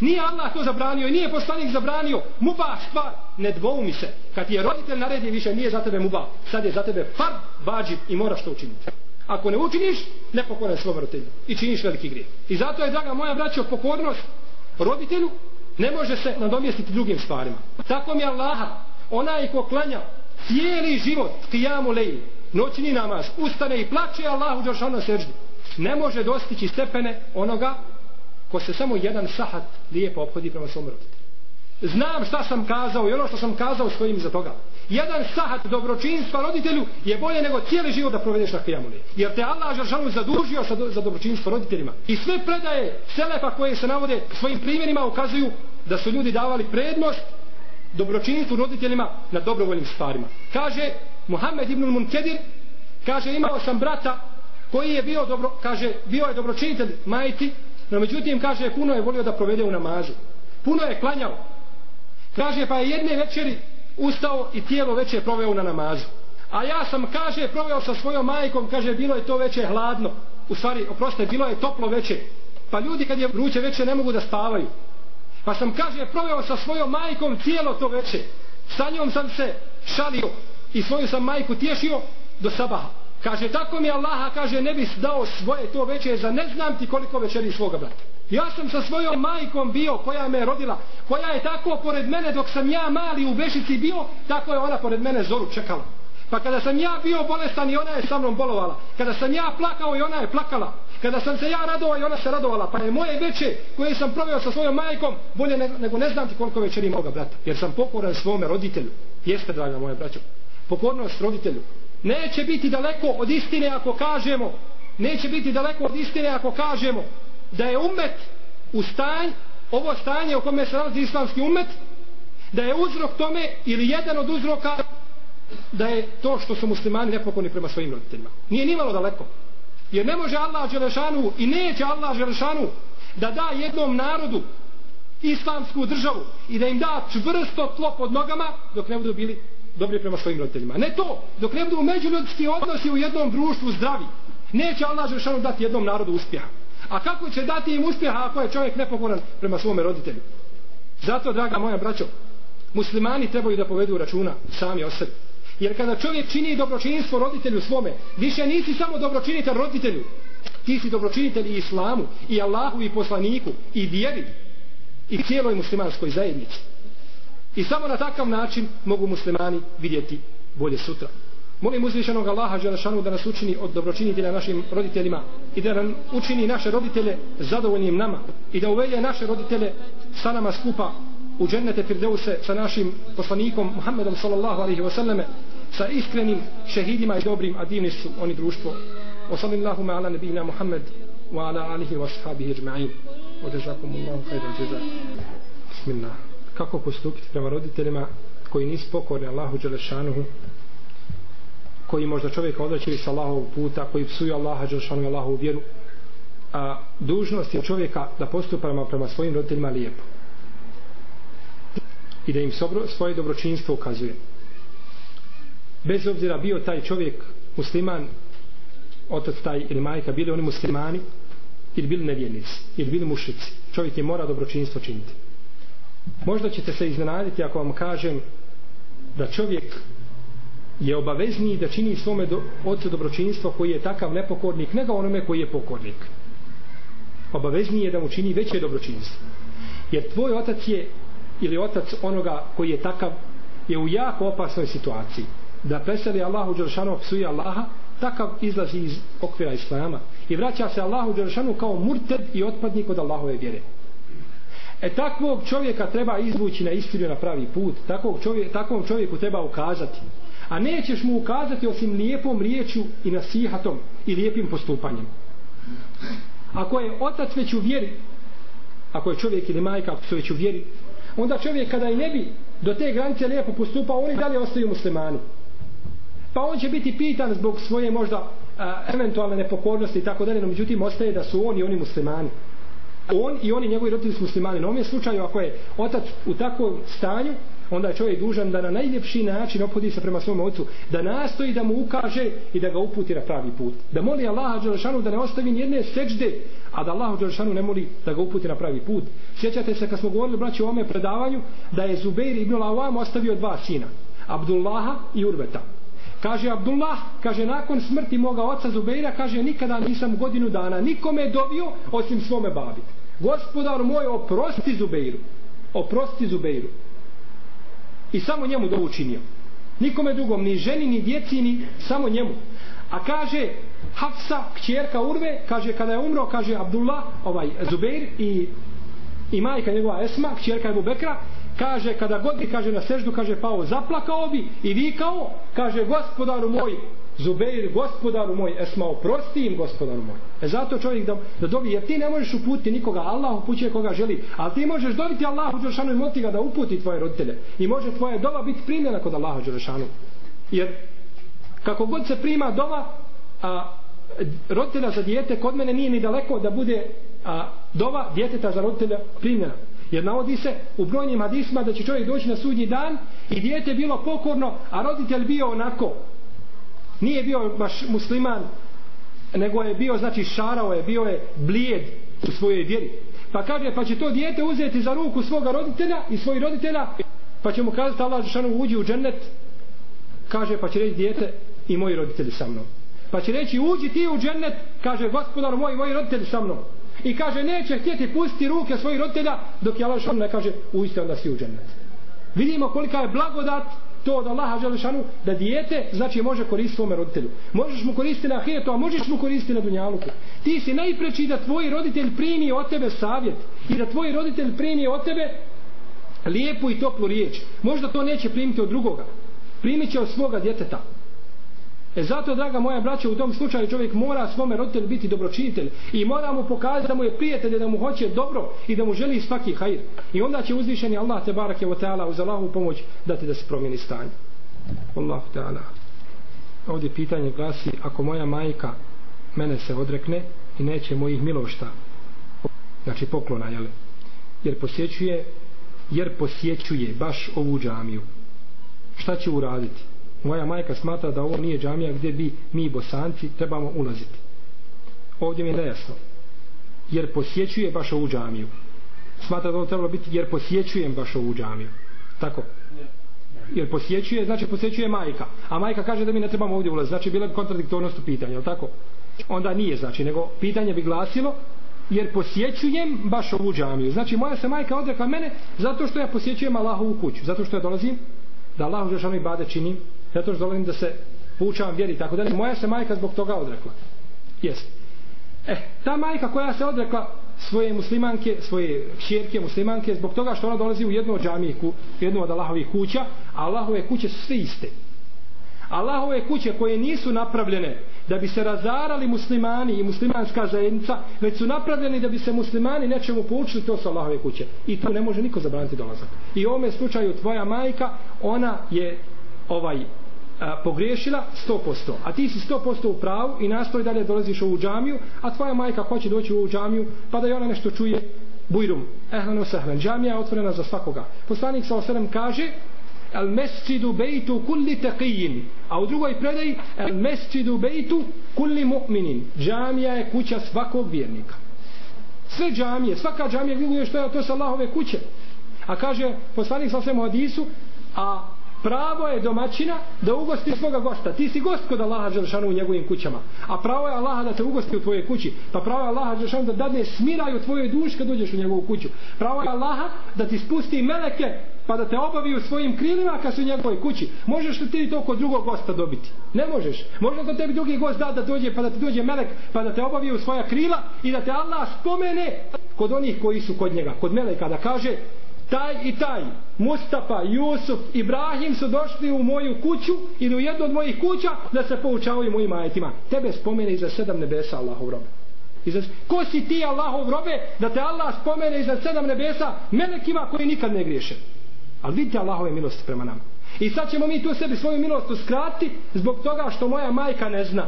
Nije Allah to zabranio i nije poslanik zabranio. Muba stvar, ne dvoumi se. Kad ti je roditelj naredi više, nije za tebe muba. Sad je za tebe far, bađib i moraš to učiniti. Ako ne učiniš, ne pokoran svom roditelju. I činiš veliki grijeh. I zato je, draga moja braća, pokornost roditelju ne može se nadomjestiti drugim stvarima. Tako mi je Allaha, onaj ko klanja cijeli život, kijamu leji, noćni namaz, ustane i plače Allahu Đeršanu seždu. Ne može dostići stepene onoga ko se samo jedan sahat lijepo obhodi prema svom roditelju. Znam šta sam kazao i ono što sam kazao stojim za toga. Jedan sahat dobročinstva roditelju je bolje nego cijeli život da provedeš na kijamuli. Jer te Allah žalšanu zadužio za dobročinstvo roditeljima. I sve predaje Selefa koje se navode svojim primjerima ukazuju da su ljudi davali prednost dobročinstvu roditeljima na dobrovoljnim stvarima. Kaže Muhammed ibn Munkedir, kaže imao sam brata koji je bio dobro, kaže bio je dobročinitelj majti no međutim kaže puno je volio da provede u namazu. Puno je klanjao. Kaže pa je jedne večeri ustao i tijelo veće proveo na namazu. A ja sam, kaže, proveo sa svojom majkom, kaže, bilo je to veće hladno. U stvari, oproste, bilo je toplo veće. Pa ljudi kad je vruće veće ne mogu da spavaju. Pa sam, kaže, proveo sa svojom majkom cijelo to veće. Sa njom sam se šalio i svoju sam majku tješio do sabaha. Kaže, tako mi Allaha, kaže, ne bi dao svoje to veće za ne znam ti koliko večeri svoga brata. Ja sam sa svojom majkom bio koja me rodila, koja je tako pored mene dok sam ja mali u Bešici bio, tako je ona pored mene zoru čekala. Pa kada sam ja bio bolestan i ona je sa mnom bolovala. Kada sam ja plakao i ona je plakala. Kada sam se ja radovao i ona se radovala. Pa je moje veće koje sam proveo sa svojom majkom bolje nego ne znam ti koliko večeri moga brata. Jer sam pokoran svome roditelju. Jeste, draga moja braćo. Pokornost roditelju. Neće biti daleko od istine ako kažemo neće biti daleko od istine ako kažemo da je umet u stanj ovo stanje u kome se nalazi islamski umet da je uzrok tome ili jedan od uzroka da je to što su muslimani nepokoni prema svojim roditeljima. Nije ni malo daleko. Jer ne može Allah Želešanu i neće Allah Želešanu da da jednom narodu islamsku državu i da im da čvrsto tlo pod nogama dok ne budu bili dobri prema svojim roditeljima. Ne to, dok ne budu međuljudski odnosi u jednom društvu zdravi. Neće Allah Žešanu dati jednom narodu uspjeha. A kako će dati im uspjeha ako je čovjek nepokoran prema svome roditelju? Zato, draga moja braćo, muslimani trebaju da povedu računa sami o sebi. Jer kada čovjek čini dobročinstvo roditelju svome, više nisi samo dobročinitelj roditelju, ti si dobročinitelj i islamu, i Allahu, i poslaniku, i vjeri, i cijeloj muslimanskoj zajednici. I samo na takav način mogu muslimani vidjeti bolje sutra. Molim uzvišenog Allaha Đelešanu da nas učini od dobročinitelja našim roditeljima i da nam učini naše roditelje zadovoljnim nama i da uvelje naše roditelje sa nama skupa u džennete Firdeuse sa našim poslanikom Muhammedom sallallahu alaihi wa sallame sa iskrenim šehidima i dobrim a divni su oni društvo. Wa sallallahu ma ala nebina Muhammed wa ala alihi wa sahabihi jma'in wa jazakum Allahu khairan jaza bismillah kako postupiti prema roditeljima koji nisu pokorni Allahu Đelešanuhu koji možda čovjek odrećili sa Allahovog puta koji psuju Allaha Đelešanuhu i Allahovu vjeru a dužnost je čovjeka da postupa prema, prema svojim roditeljima lijepo i da im sobro, svoje dobročinstvo ukazuje. Bez obzira bio taj čovjek musliman, otac taj ili majka, bili oni muslimani ili bili nevjernici ili bili mušici. Čovjek je mora dobročinstvo činiti. Možda ćete se iznenaditi ako vam kažem da čovjek je obavezniji da čini svome do, ocu dobročinstvo koji je takav nepokornik nego onome koji je pokornik. Obavezniji je da mu čini veće dobročinstvo. Jer tvoj otac je ili otac onoga koji je takav je u jako opasnoj situaciji da preseli Allahu Đeršanu psuje Allaha takav izlazi iz okvira Islama i vraća se Allahu Đeršanu kao murted i otpadnik od Allahove vjere e takvog čovjeka treba izvući na istinu na pravi put takvog čovjek, takvom čovjeku treba ukazati a nećeš mu ukazati osim lijepom riječu i nasihatom i lijepim postupanjem ako je otac već u vjeri ako je čovjek ili majka ako su već u vjeri onda čovjek kada i ne bi do te granice lijepo postupao, oni dalje ostaju muslimani. Pa on će biti pitan zbog svoje možda a, eventualne nepokornosti i tako dalje, no međutim ostaje da su on i oni muslimani. On i oni njegovi roditelji su muslimani. Na ovom slučaju ako je otac u takvom stanju, onda je čovjek dužan da na najljepši način opodi se prema svom ocu, da nastoji da mu ukaže i da ga uputi na pravi put. Da moli Allaha Đelešanu da ne ostavi nijedne seđde, a da Allaha Đelešanu ne moli da ga uputi na pravi put. Sjećate se kad smo govorili braći o ome predavanju, da je Zubeir ibn Lawam ostavio dva sina, Abdullaha i Urveta. Kaže Abdullah, kaže nakon smrti moga oca Zubeira, kaže nikada nisam godinu dana nikome dobio osim svome babi. Gospodar moj, oprosti Zubeiru. Oprosti Zubeiru. I samo njemu dovu činio nikome drugom, ni ženi, ni djeci ni samo njemu. A kaže Hafsa, kćerka Urve kaže kada je umro, kaže Abdullah ovaj Zubeir i i majka njegova Esma, kćerka Ebu Bekra kaže kada god bi kaže na seždu kaže pao zaplakao bi i vikao kaže gospodaru moj Zubeir, gospodaru moj, esma, oprosti im, gospodaru moj. E zato čovjek da, da dobi, jer ti ne možeš uputiti nikoga, Allah upućuje koga želi, ali ti možeš dobiti Allahu Đelešanu i moliti ga da uputi tvoje roditelje. I može tvoje dova biti primljena kod Allaha Đelešanu. Jer kako god se prima dova, a, roditelja za dijete kod mene nije ni daleko da bude a, dova djeteta za roditelja primljena. Jer navodi se u brojnim hadisma da će čovjek doći na sudnji dan i dijete bilo pokorno, a roditelj bio onako. Nije bio baš musliman, nego je bio, znači šarao je, bio je blijed u svojoj vjeri. Pa kaže, pa će to dijete uzeti za ruku svoga roditelja i svojih roditelja, pa će mu kazati Allah Žešanu uđi u džennet, kaže, pa će reći dijete i moji roditelji sa mnom. Pa će reći uđi ti u džennet, kaže gospodar moj, moji roditelji sa mnom. I kaže neće htjeti pustiti ruke svojih roditelja dok je Allah Žešanu ne kaže uđite onda si u džennet. Vidimo kolika je blagodat to od Allaha Želešanu da dijete znači može koristiti svome roditelju. Možeš mu koristiti na ahiretu, a možeš mu koristiti na dunjaluku. Ti si najpreći da tvoj roditelj primi od tebe savjet i da tvoj roditelj primi od tebe lijepu i toplu riječ. Možda to neće primiti od drugoga. Primit će od svoga djeteta. E zato, draga moja braća, u tom slučaju čovjek mora svome roditelju biti dobročinitelj i mora mu pokazati da mu je prijatelj, da mu hoće dobro i da mu želi svaki hajr. I onda će uzvišeni Allah te barake o teala uz Allahu pomoć dati da se promijeni stanje. Allah teala. Ovdje pitanje glasi, ako moja majka mene se odrekne i neće mojih milošta, znači poklona, jel? Jer posjećuje, jer posjećuje baš ovu džamiju. Šta će uraditi? Moja majka smatra da ovo nije džamija gdje bi mi bosanci trebamo ulaziti. Ovdje mi je nejasno. Jer posjećuje baš ovu džamiju. Smatra da ovo trebalo biti jer posjećujem baš ovu džamiju. Tako? Jer posjećuje, znači posjećuje majka. A majka kaže da mi ne trebamo ovdje ulaziti. Znači bila bi kontradiktornost u pitanju, je tako? onda nije znači, nego pitanje bi glasilo jer posjećujem baš ovu džamiju. Znači moja se majka odrekla mene zato što ja posjećujem Allahovu kuću zato što ja dolazim da Allah Žešanu i Bade činim zato što dovolim da se poučavam vjeri tako dalje. Moja se majka zbog toga odrekla. Jest. E, ta majka koja se odrekla svoje muslimanke, svoje kćerke muslimanke, zbog toga što ona dolazi u jednu od džamije, u jednu od Allahovih kuća, a Allahove kuće su sve iste. Allahove kuće koje nisu napravljene da bi se razarali muslimani i muslimanska zajednica, već su napravljeni da bi se muslimani nečemu poučili, to su Allahove kuće. I to ne može niko zabraniti dolazak. I u ovome slučaju tvoja majka, ona je ovaj a, pogriješila 100%, a ti si 100% u pravu i nastoji dalje dolaziš u ovu džamiju, a tvoja majka hoće doći u ovu džamiju, pa da i ona nešto čuje, bujrum, ehlan osehlan, džamija je otvorena za svakoga. Poslanik sa osadem kaže, al mesčidu bejtu kulli teqijin, a u drugoj predaji, al mesčidu bejtu kulli mu'minin, džamija je kuća svakog vjernika. Sve džamije, svaka džamija viduje što je to sa Allahove kuće. A kaže poslanik sa osadem u hadisu, a pravo je domaćina da ugosti svoga gosta. Ti si gost kod Allaha Đelšanu u njegovim kućama. A pravo je Allaha da te ugosti u tvojoj kući. Pa pravo je Allaha Đelšanu da dadne smiraj u tvojoj duši kad dođeš u njegovu kuću. Pravo je Allaha da ti spusti meleke pa da te obavi u svojim krilima kad su u njegovoj kući. Možeš li ti to kod drugog gosta dobiti? Ne možeš. Možda to tebi drugi gost da da dođe pa da ti dođe melek pa da te obavi u svoja krila i da te Allah spomene kod onih koji su kod njega. Kod meleka da kaže taj i taj Mustafa, Jusuf, Ibrahim su došli u moju kuću ili u jednu od mojih kuća da se poučavaju mojim ajetima. Tebe spomene iza sedam nebesa Allahov robe. Iza... Ko si ti Allahov robe da te Allah spomene iza sedam nebesa melekima koji nikad ne griješe. Ali vidite Allahove milosti prema nama. I sad ćemo mi tu sebi svoju milost uskrati zbog toga što moja majka ne zna.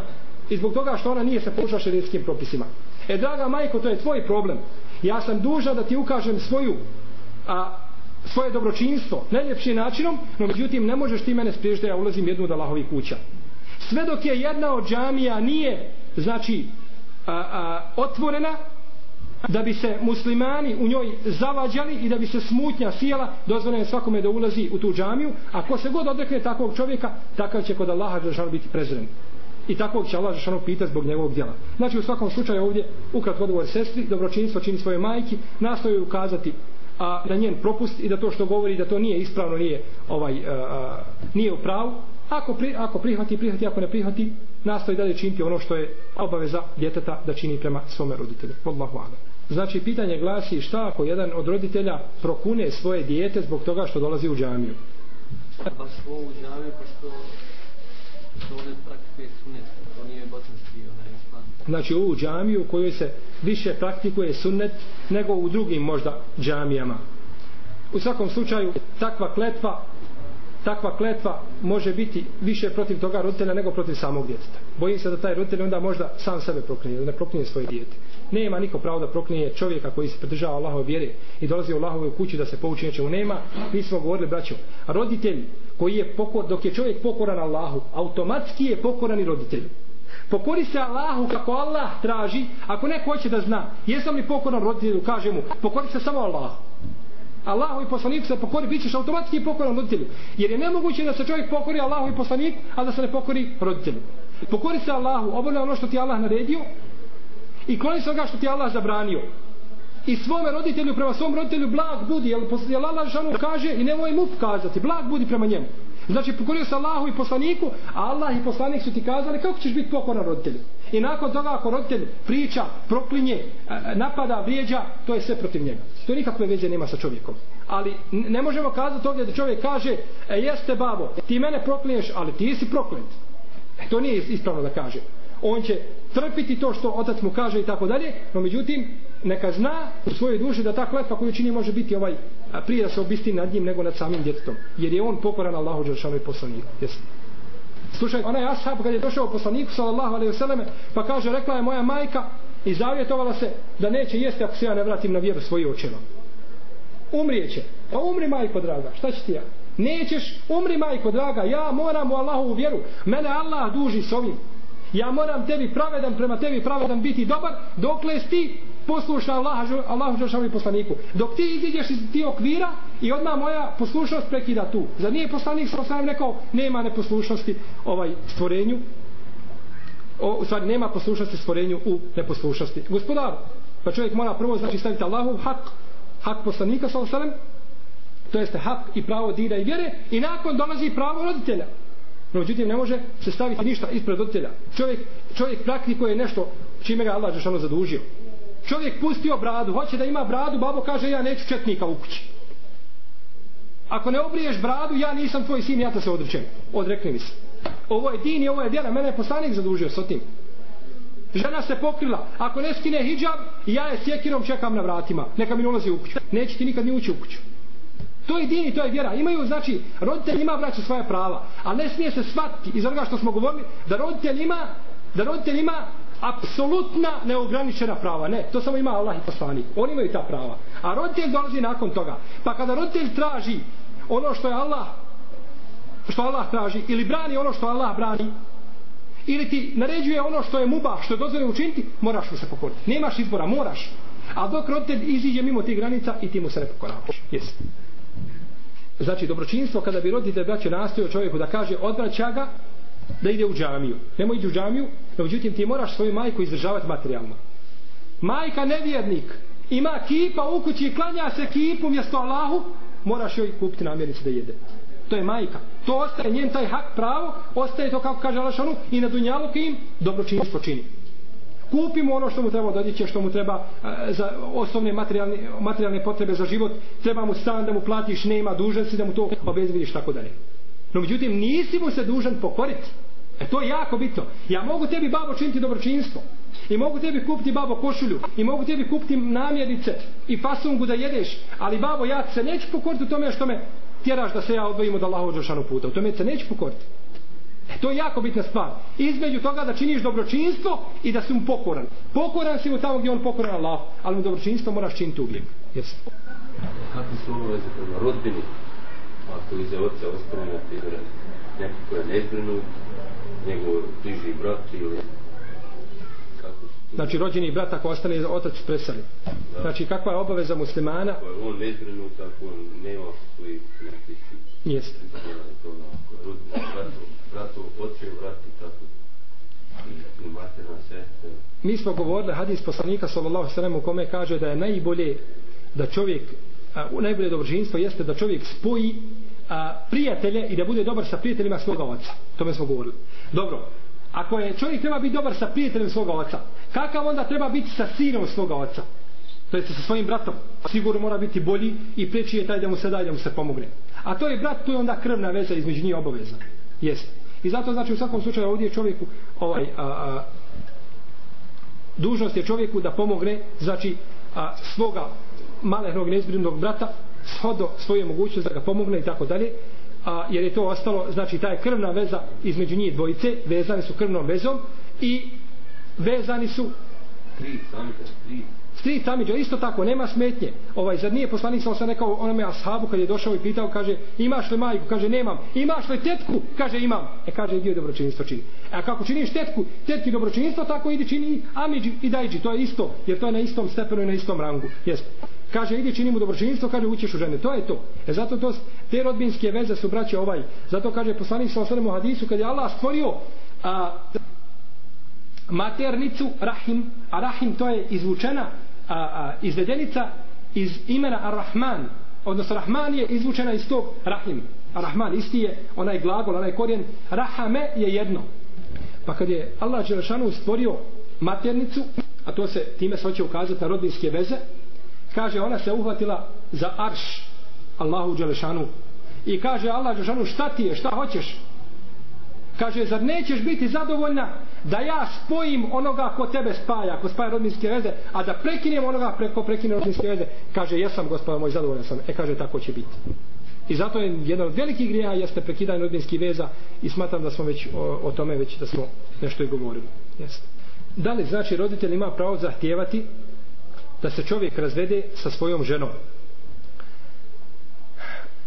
I zbog toga što ona nije se poučila šerijskim propisima. E draga majko, to je tvoj problem. Ja sam dužan da ti ukažem svoju a, svoje dobročinstvo najljepšim načinom, no međutim ne možeš ti mene spriješiti da ja ulazim jednu od Allahovih kuća. Sve dok je jedna od džamija nije, znači, a, a, otvorena, da bi se muslimani u njoj zavađali i da bi se smutnja sijela, dozvoljeno svakome da ulazi u tu džamiju, a ko se god odrekne takvog čovjeka, takav će kod Allaha Đelšanu biti prezren. I takvog će Allah Đelšanu pita zbog njegovog djela. Znači u svakom slučaju ovdje ukratko odgovor sestri, dobročinstvo čini svoje majki, nastoju ukazati a da njen propust i da to što govori da to nije ispravno nije ovaj a, a, nije u pravu. Ako, pri, ako prihvati prihvati ako ne prihvati nastoji dalje činiti ono što je obaveza djeteta da čini prema svome roditelju. Allahu a'lam. Znači pitanje glasi šta ako jedan od roditelja prokune svoje dijete zbog toga što dolazi u džamiju? Baš u džamiju pošto što ne praktikuje znači ovu džamiju u kojoj se više praktikuje sunnet nego u drugim možda džamijama u svakom slučaju takva kletva takva kletva može biti više protiv toga roditelja nego protiv samog djeteta. Bojim se da taj roditelj onda možda sam sebe proklinje, da ne proklinje svoje dijete. Nema niko pravo da proklinje čovjeka koji se pridržava Allahove vjere i dolazi u Allahove kući da se pouči nečemu. Nema, mi smo govorili braćo. A roditelj koji je pokor, dok je čovjek pokoran Allahu, automatski je pokoran i roditelju. Pokori se Allahu kako Allah traži, ako neko hoće da zna, jesam li pokoran roditelju, kaže mu, pokori se samo Allahu. Allahu i poslaniku se pokori, bit ćeš automatski pokoran roditelju. Jer je nemoguće da se čovjek pokori Allahu i poslaniku, a da se ne pokori roditelju. Pokori se Allahu, obavlja ono što ti Allah naredio i kloni se onoga što ti Allah zabranio. I svome roditelju, prema svom roditelju, blag budi, jer, jer Allah žanu kaže i nemoj mu kazati, blag budi prema njemu. Znači pokorio se Allahu i poslaniku, a Allah i poslanik su ti kazali kako ćeš biti pokoran roditelju. I nakon toga ako roditelj priča, proklinje, e, e, napada, vrijeđa, to je sve protiv njega. To nikakve veze nema sa čovjekom. Ali ne možemo kazati ovdje da čovjek kaže, e, jeste babo, ti mene proklinješ, ali ti si proklet. E, to nije ispravno da kaže. On će trpiti to što otac mu kaže i tako dalje, no međutim, neka zna u svojoj duši da ta kletva koju čini može biti ovaj prije da se obisti nad njim nego nad samim djetetom. Jer je on pokoran Allahu Đeršanu i poslaniku. Jesi. Slušaj, onaj ashab kad je došao poslaniku sallallahu alejhi ve selleme, pa kaže, rekla je moja majka i zavjetovala se da neće jesti ako se ja ne vratim na vjeru svojih očeva. Umrijeće. Pa umri majko draga, šta će ti ja? Nećeš, umri majko draga, ja moram u Allahovu vjeru. Mene Allah duži s ovim. Ja moram tebi pravedan, prema tebi pravedan biti dobar, dokle ti poslušna Allah, Allahu Đelšanu i poslaniku. Dok ti iziđeš iz ti okvira i odmah moja poslušnost prekida tu. Za nije poslanik sa osam rekao nema neposlušnosti ovaj stvorenju. O, u stvari nema poslušnosti stvorenju u neposlušnosti. Gospodar, pa čovjek mora prvo znači staviti Allahu hak, hak poslanika sa osam, to jeste hak i pravo dira i vjere i nakon dolazi pravo roditelja. No, međutim, ne može se staviti ništa ispred roditelja. Čovjek, čovjek praktikuje nešto čime ga Allah Žešano zadužio čovjek pustio bradu, hoće da ima bradu, babo kaže ja neću četnika u kući. Ako ne obriješ bradu, ja nisam tvoj sin, ja te se odrećem. Odrekni mi se. Ovo je din i ovo je vjera, mene je poslanik zadužio s tim. Žena se pokrila, ako ne skine hijab, ja je sjekirom čekam na vratima, neka mi ne ulazi u kuću. Neće ti nikad ni ući u kuću. To je din i to je vjera. Imaju, znači, roditelj ima vraća svoja prava, a ne smije se shvatiti iz onoga što smo govorili, da roditelj ima, da roditelj ima apsolutna neograničena prava. Ne, to samo ima Allah i poslanik. Oni imaju ta prava. A roditelj dolazi nakon toga. Pa kada roditelj traži ono što je Allah što Allah traži ili brani ono što Allah brani ili ti naređuje ono što je muba što je dozvoljeno učiniti moraš mu se pokoriti nemaš izbora, moraš a dok roditelj iziđe mimo tih granica i ti mu se ne pokoravaš yes. znači dobročinstvo kada bi roditelj braće nastojao čovjeku da kaže odvraća ga da ide u džamiju. Nemoj ići u džamiju, no međutim ti moraš svoju majku izdržavati materijalno. Majka nevjernik, ima kipa u kući i klanja se kipu mjesto Allahu, moraš joj kupiti namjernicu da jede. To je majka. To ostaje njen taj hak pravo, ostaje to kako kaže Alašanu i na dunjalu kim dobro čini. Kupimo ono što mu treba dodiće, što mu treba e, za osnovne materijalne, materijalne potrebe za život, treba mu stan da mu platiš, nema dužan si da mu to obezvidiš, tako dalje. No međutim, nisi mu se dužan pokoriti. E to je jako bitno. Ja mogu tebi babo činiti dobročinstvo. I mogu tebi kupiti babo košulju. I mogu tebi kupiti namjernice i fasungu da jedeš. Ali babo, ja se neću pokoriti u tome što me tjeraš da se ja odvojim od Allahovog Đeršanu puta. U tome se neću pokoriti. E to je jako bitna stvar. Između toga da činiš dobročinstvo i da si mu pokoran. Pokoran si mu tamo gdje on pokoran Allah. Ali mu dobročinstvo moraš činiti uvijek. Jesi. Kako su ovo prema rodbini? Ako iza oca ostane na primjer neko ko je nezbrinut, njegov bliži brat ili Znači rođeni brat ako ostane otac preseli. Da. Znači kakva je obaveza muslimana? Ako je on nezbrinut, ako on nema svojih nekih Jeste. Bratu, oče, vrati, tako. I, i materna sestra. Mi smo govorili hadis poslanika sallallahu sallam u kome kaže da je najbolje da čovjek a, najbolje dobročinstvo jeste da čovjek spoji a, prijatelje i da bude dobar sa prijateljima svoga oca. To mi smo govorili. Dobro, ako je čovjek treba biti dobar sa prijateljem svoga oca, kakav onda treba biti sa sinom svoga oca? To jest sa svojim bratom. Sigurno mora biti bolji i preći je taj da mu se daje da mu se pomogne. A to je brat, to je onda krvna veza između njih obaveza. Jest. I zato znači u svakom slučaju ovdje čovjeku ovaj, a, a, dužnost je čovjeku da pomogne znači a, svoga malehnog neizbrinunog brata shodo svoje mogućnosti da ga pomogne i tako dalje a, jer je to ostalo znači taj krvna veza između njih dvojice vezani su krvnom vezom i vezani su Tri, tamiđa, isto tako, nema smetnje. Ovaj, zar nije poslanik sam rekao onome ashabu kad je došao i pitao, kaže, imaš li majku? Kaže, nemam. Imaš li tetku? Kaže, imam. E, kaže, i dio dobročinjstvo čini. E, a kako činiš tetku, tetki dobročinjstvo, tako idi čini amiđi i dajđi. To je isto, jer to je na istom stepenu i na istom rangu. Jest. Kaže, idi čini mu dobročinjstvo, kaže, ućeš u žene. To je to. E, zato to, te rodbinske veze su braće ovaj. Zato kaže poslanik sam u hadisu, kad je Allah stvorio a, maternicu Rahim, a Rahim to je izvučena a, a, izvedenica iz imena Ar-Rahman odnosno Rahman je izvučena iz tog Rahim Ar-Rahman isti je onaj glagol, onaj korijen Rahame je jedno pa kad je Allah Đelešanu stvorio maternicu a to se time se hoće ukazati na rodinske veze kaže ona se uhvatila za arš Allahu Đelešanu. I kaže Allah Đelešanu šta ti je, šta hoćeš? Kaže zar nećeš biti zadovoljna da ja spojim onoga ko tebe spaja ko spaja rodinske veze a da prekinem onoga preko prekine rodinske veze? Kaže jesam gospod moj zadovoljan sam. E kaže tako će biti. I zato je jedan od velikih grija jeste prekidanje rodinskih veza i smatram da smo već o, o tome već da smo nešto i govorili. Jeste. Da li znači roditelj ima pravo zahtijevati da se čovjek razvede sa svojom ženom.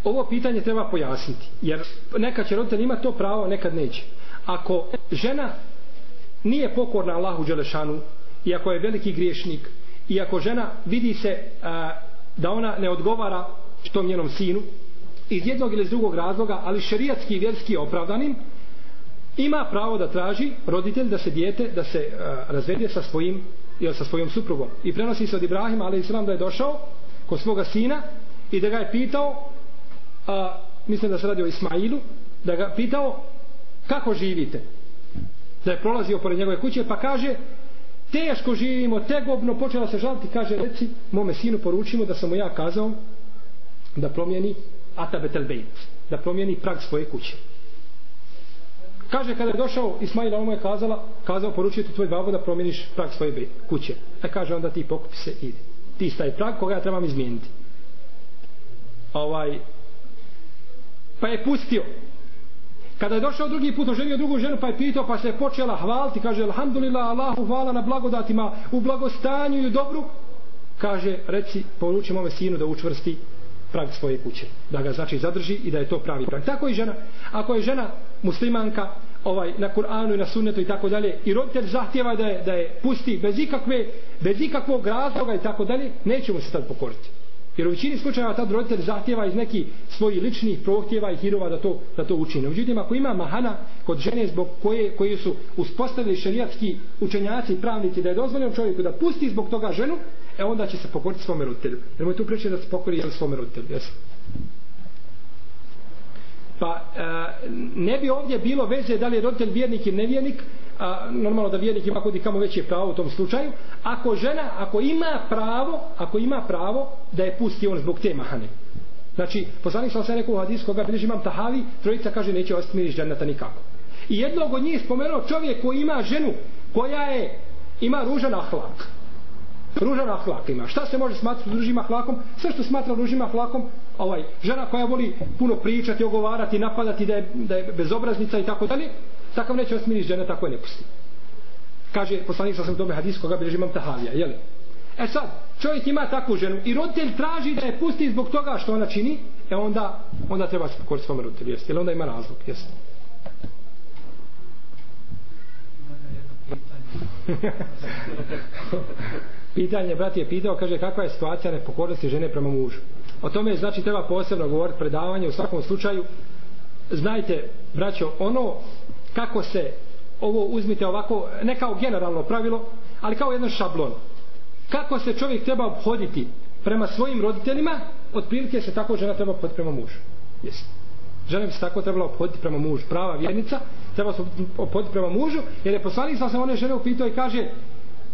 Ovo pitanje treba pojasniti jer neka će roditelj ima to pravo nekad neće. Ako žena nije pokorna Allahu Đelešanu i ako je veliki griješnik i ako žena vidi se a, da ona ne odgovara tom njenom sinu iz jednog ili iz drugog razloga ali šerijatski i vjerski opravdanim ima pravo da traži roditelj da se dijete da se a, razvede sa svojim ili sa svojom suprugom. I prenosi se od Ibrahima ali islam da je došao kod svoga sina i da ga je pitao a, mislim da se radi o Ismailu da ga pitao kako živite? Da je prolazio pored njegove kuće pa kaže teško živimo, tegobno počela se žaliti. Kaže reci mome sinu poručimo da sam mu ja kazao da promijeni Atabetel Bejt da promijeni prag svoje kuće kaže kada je došao Ismaila ono je kazala kazao poručio ti tvoj babo da promijeniš prag svoje kuće. E kaže onda ti pokupi se ide. Ti staj prag koga ja trebam izmijeniti. Ovaj pa je pustio. Kada je došao drugi put oženio drugu ženu pa je pitao pa se je počela hvaliti kaže alhamdulillah Allahu hvala na blagodatima u blagostanju i u dobru. Kaže reci poručim ove sinu da učvrsti prag svoje kuće da ga znači zadrži i da je to pravi prag. Tako i žena. Ako je žena muslimanka ovaj na Kur'anu i na sunnetu i tako dalje i roditelj zahtjeva da je, da je pusti bez ikakve bez ikakvog razloga i tako dalje nećemo se tad pokoriti. Jer u većini slučajeva tad roditelj zahtjeva iz nekih svojih ličnih prohtjeva i hirova da to, da to učine. Međutim, ako ima mahana kod žene zbog koje, koje su uspostavili šarijatski učenjaci i pravnici da je dozvoljeno čovjeku da pusti zbog toga ženu, e onda će se pokoriti svome roditelju. Jer mu je tu preče da se pokori jel svome roditelju. Jesu. Pa e, ne bi ovdje bilo veze da li je roditelj vjernik ili nevjernik, a, normalno da vjernik ima kod i kamo veće pravo u tom slučaju, ako žena, ako ima pravo, ako ima pravo da je pusti on zbog te mahane. Znači, poslanik sam se rekao u hadisu koga bilježi imam tahavi, trojica kaže neće ostati miriš nikako. I jednog od njih spomenuo čovjek koji ima ženu koja je, ima ružan ahlak. Ružan ahlak ima. Šta se može smatrati ružim ahlakom? Sve što smatra ružim ahlakom, ovaj, žena koja voli puno pričati, ogovarati, napadati da je, da je bezobraznica i tako dalje, takav neće osmiriš žene, tako je ne pusti. Kaže, poslanik sam tome hadis koga bilježi imam tahavija, jeli? E sad, čovjek ima takvu ženu i roditelj traži da je pusti zbog toga što ona čini, e onda, onda treba se pokoriti svom roditelju, jeste? Jer onda ima razlog, jeste? Pitanje, brat je pitao, kaže, kakva je situacija nepokornosti žene prema mužu? O tome, znači, treba posebno govoriti predavanje, u svakom slučaju, znajte, braćo, ono kako se ovo uzmite ovako, ne kao generalno pravilo, ali kao jedan šablon. Kako se čovjek treba obhoditi prema svojim roditeljima, otprilike se tako žena treba obhoditi prema mužu. Jesi. Žena bi se tako trebala opoditi prema mužu. Prava vjernica treba se opoditi prema mužu, jer je poslanik sam se one žene upitao i kaže,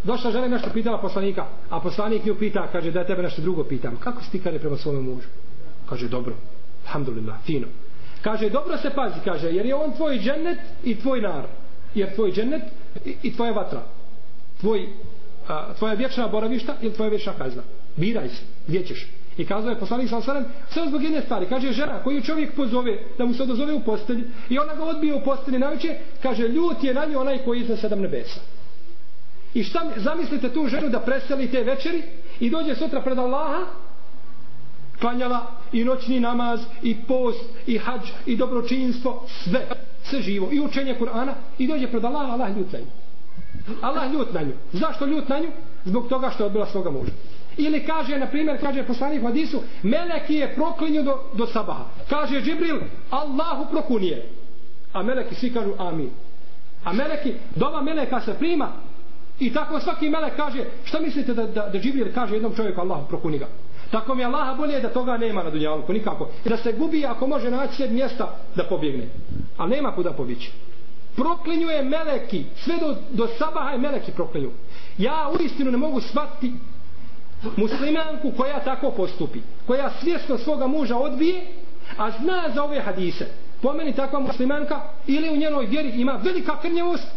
došla žena nešto pitala poslanika, a poslanik nju pita, kaže, da tebe nešto drugo pitam. Kako si ti kada prema svome mužu? Kaže, dobro. Alhamdulillah, fino. Kaže, dobro se pazi, kaže, jer je on tvoj džennet i tvoj nar. Jer tvoj džennet i, i tvoja vatra. Tvoj a, tvoja vječna boravišta ili tvoja vječna kazna. Biraj se, gdje ćeš. I kazao je poslanik sa sve zbog jedne stvari. Kaže žena koju čovjek pozove da mu se odazove u postelji i ona ga odbije u postelji naveče, kaže ljut je na nju onaj koji izne sedam nebesa. I šta zamislite tu ženu da preseli te večeri i dođe sutra pred Allaha klanjala i noćni namaz i post i hađ i dobročinstvo sve sve živo i učenje Kur'ana i dođe pred Allaha Allah ljut na nju Allah ljut na nju zašto ljut na nju? zbog toga što je odbila svoga muža ili kaže na primjer kaže poslanik hadisu meleki je proklinju do, do sabaha kaže Džibril Allahu prokunije a meleki svi kažu amin a meleki doma meleka se prima I tako svaki melek kaže, šta mislite da, da, da Džibril kaže jednom čovjeku Allahu prokuni ga? Tako mi Allaha bolje da toga nema na dunjalku, nikako. I da se gubi ako može naći sred mjesta da pobjegne. A nema kuda pobići. Proklinjuje meleki, sve do, do sabaha je meleki proklinju. Ja u istinu ne mogu shvatiti muslimanku koja tako postupi. Koja svjesno svoga muža odbije, a zna za ove hadise. Pomeni takva muslimanka ili u njenoj vjeri ima velika krnjevost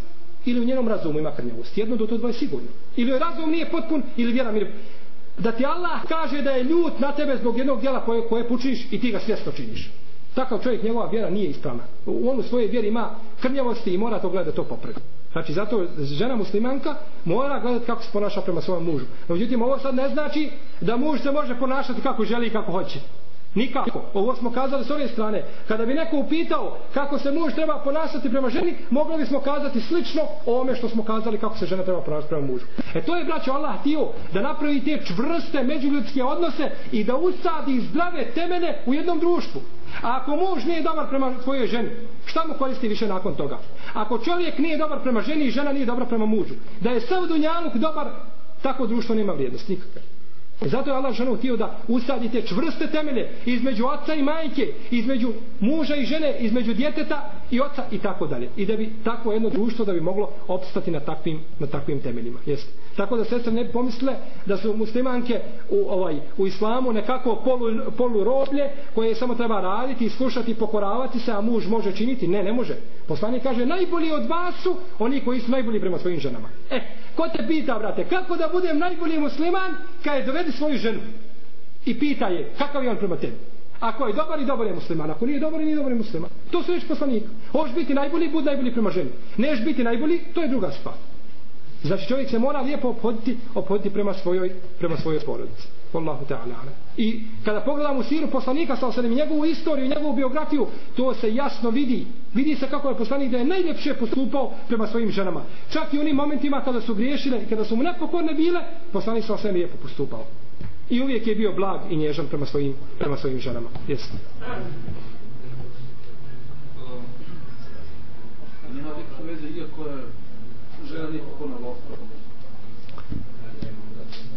ili u njenom razumu ima krnjavost. Jedno do to dvoje sigurno. Ili joj razum nije potpun, ili vjera nije Da ti Allah kaže da je ljut na tebe zbog jednog djela koje, koje pučiš i ti ga svjesno činiš. Takav čovjek, njegova vjera nije ispravna. On u svojoj vjeri ima krnjavosti i mora to gledati to popraviti. Znači, zato žena muslimanka mora gledati kako se ponaša prema svom mužu. No, međutim, ovo sad ne znači da muž se može ponašati kako želi i kako hoće. Nikako. Ovo smo kazali s ove strane. Kada bi neko upitao kako se muž treba ponašati prema ženi, mogli bismo kazati slično ovome što smo kazali kako se žena treba ponašati prema mužu. E to je, braćo, Allah htio da napravi te čvrste međuljudske odnose i da usadi zdrave temene u jednom društvu. A ako muž nije dobar prema svojoj ženi, šta mu koristi više nakon toga? Ako čovjek nije dobar prema ženi i žena nije dobra prema mužu, da je sav dunjaluk dobar, tako društvo nema vrijednost nikakve. Zato je Allah ženu htio da usadite čvrste temelje između oca i majke, između muža i žene, između djeteta i oca i tako dalje. I da bi takvo jedno društvo da bi moglo opstati na takvim, na takvim temeljima. Jeste. Tako da sestre ne pomisle da su muslimanke u, ovaj, u islamu nekako polu, polu roblje koje samo treba raditi, slušati, pokoravati se, a muž može činiti. Ne, ne može. Poslanik kaže najbolji od vas su oni koji su najbolji prema svojim ženama. E, ko te pita, brate, kako da budem najbolji musliman kad je dovedi svoju ženu i pita je kakav je on prema tebi. Ako je dobar i dobar je musliman, ako nije dobar i nije dobar je musliman. To su već poslanika. Hoš biti najbolji, bud najbolji prema ženi. Neš biti najbolji, to je druga stvar. Znači čovjek se mora lijepo ophoditi, ophoditi prema svojoj, prema svojoj porodici. Wallahu ta'ala. I kada pogledamo siru poslanika sa osadem, njegovu istoriju, njegovu biografiju, to se jasno vidi. Vidi se kako je poslanik da je najljepše postupao prema svojim ženama. Čak i u onim momentima kada su griješile i kada su mu nepokorne bile, poslanik sa osadem lijepo postupao. I uvijek je bio blag i nježan prema svojim, prema svojim ženama. Jesi. Nema veze, iako je žena nije pokorna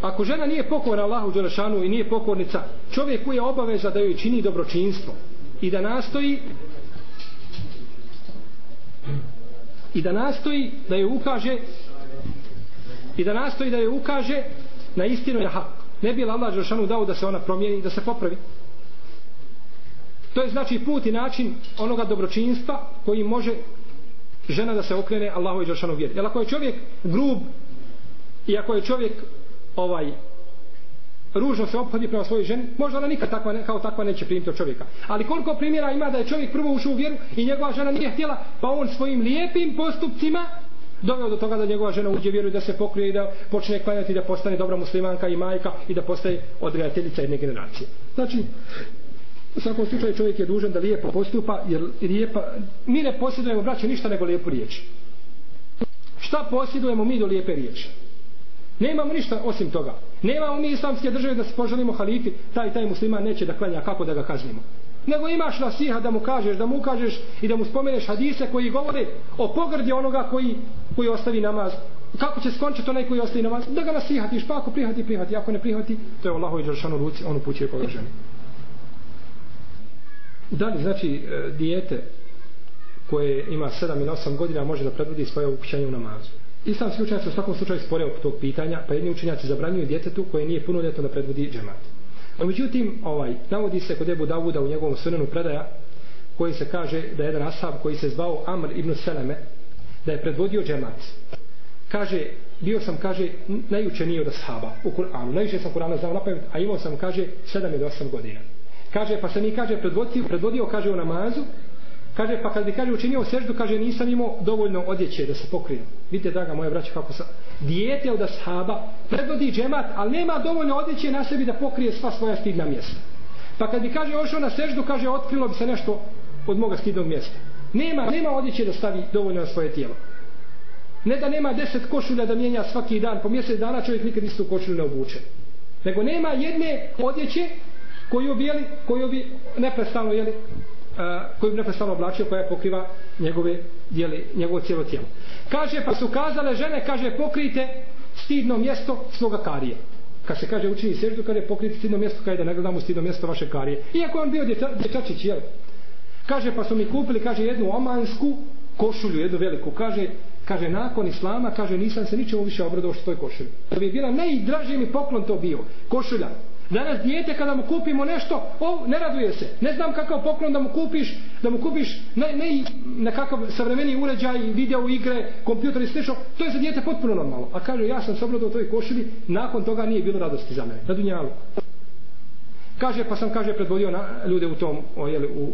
Ako žena nije pokorna Allahu Đelešanu i nije pokornica, čovjek koji je obaveza da joj čini dobročinstvo i da nastoji i da nastoji da joj ukaže i da nastoji da joj ukaže na istinu i hak. Ne bi Allah Đelešanu dao da se ona promijeni i da se popravi. To je znači put i način onoga dobročinstva koji može žena da se okrene Allahu i Đelešanu vjeri. Jer ako je čovjek grub i ako je čovjek ovaj ružno se obhodi prema svojoj ženi, možda ona nikad takva, kao takva neće primiti od čovjeka. Ali koliko primjera ima da je čovjek prvo ušao u vjeru i njegova žena nije htjela, pa on svojim lijepim postupcima doveo do toga da njegova žena uđe vjeru i da se pokrije i da počne klanjati da postane dobra muslimanka i majka i da postaje odgajateljica jedne generacije. Znači, U svakom slučaju čovjek je dužan da lijepo postupa, jer lijepa, mi ne posjedujemo, braće, ništa nego lijepu riječ. Šta posjedujemo mi do lijepe riječi? Nemamo ništa osim toga. Nemamo mi islamske države da se poželimo halifi, taj taj musliman neće da klanja, kako da ga kaznimo. Nego imaš nasiha da mu kažeš, da mu kažeš i da mu spomeneš hadise koji govore o pogrdi onoga koji, koji ostavi namaz. Kako će skončiti onaj koji ostavi namaz? Da ga nasihatiš, pa ako prihvati, prihvati. Ako ne prihvati, to je Allahovi Đeršanu ruci, on upućuje koga ženi. Da li znači e, dijete koje ima 7 ili 8 godina može da predvodi svoje upućanje u namazu? Islamski učenjaci u svakom slučaju spore oko tog pitanja, pa jedni učenjaci zabranjuju djetetu koje nije punoljetno da predvodi džemat. No, međutim, ovaj, navodi se kod Ebu Davuda u njegovom sunenu predaja, koji se kaže da je jedan ashab koji se zvao Amr ibn Seleme, da je predvodio džemat. kaže, bio sam, kaže, najučeniji od ashaba u Kur'anu. Najviše sam Kur'ana znao napamet, a imao sam, kaže, 7 ili 8 godina. Kaže, pa sam i, kaže, predvodio, predvodio, kaže, u namazu, Kaže, pa kad bi, kaže, učinio seždu, kaže, nisam imao dovoljno odjeće da se pokrijem. Vidite, draga moja braća, kako sa... Dijete od ashaba predvodi džemat, ali nema dovoljno odjeće na sebi da pokrije sva svoja stidna mjesta. Pa kad bi, kaže, ošao na seždu, kaže, otkrilo bi se nešto od moga stidnog mjesta. Nema, nema odjeće da stavi dovoljno na svoje tijelo. Ne da nema deset košulja da mijenja svaki dan, po mjesec dana čovjek nikad istu košulju ne obuče. Nego nema jedne odjeće koju bi, jeli, koju bi neprestano, jeli, koju bi neprestano oblačio, koja pokriva njegove, dijeli, njegovo cijelo tijelo. Kaže, pa su kazale žene, kaže, pokrijte stidno mjesto svoga karije. Kad se kaže učini seždu, kaže pokriti stidno mjesto, kaže da ne gledamo stidno mjesto vaše karije. Iako on bio dječa, dječačić, jel? Kaže, pa su mi kupili, kaže, jednu omansku košulju, jednu veliku. Kaže, kaže, nakon islama, kaže, nisam se ničemu više obradao što toj košulju. To bi bila najdraži mi poklon to bio. Košulja. Danas dijete kada mu kupimo nešto, o, ne raduje se. Ne znam kakav poklon da mu kupiš, da mu kupiš ne, ne nekakav savremeni uređaj, video igre, kompjuter i slično. To je za dijete potpuno normalno. A kaže, ja sam se obradao toj košulji, nakon toga nije bilo radosti za mene. Na dunjalu. Kaže, pa sam, kaže, predvodio na ljude u tom, o, jeli, u,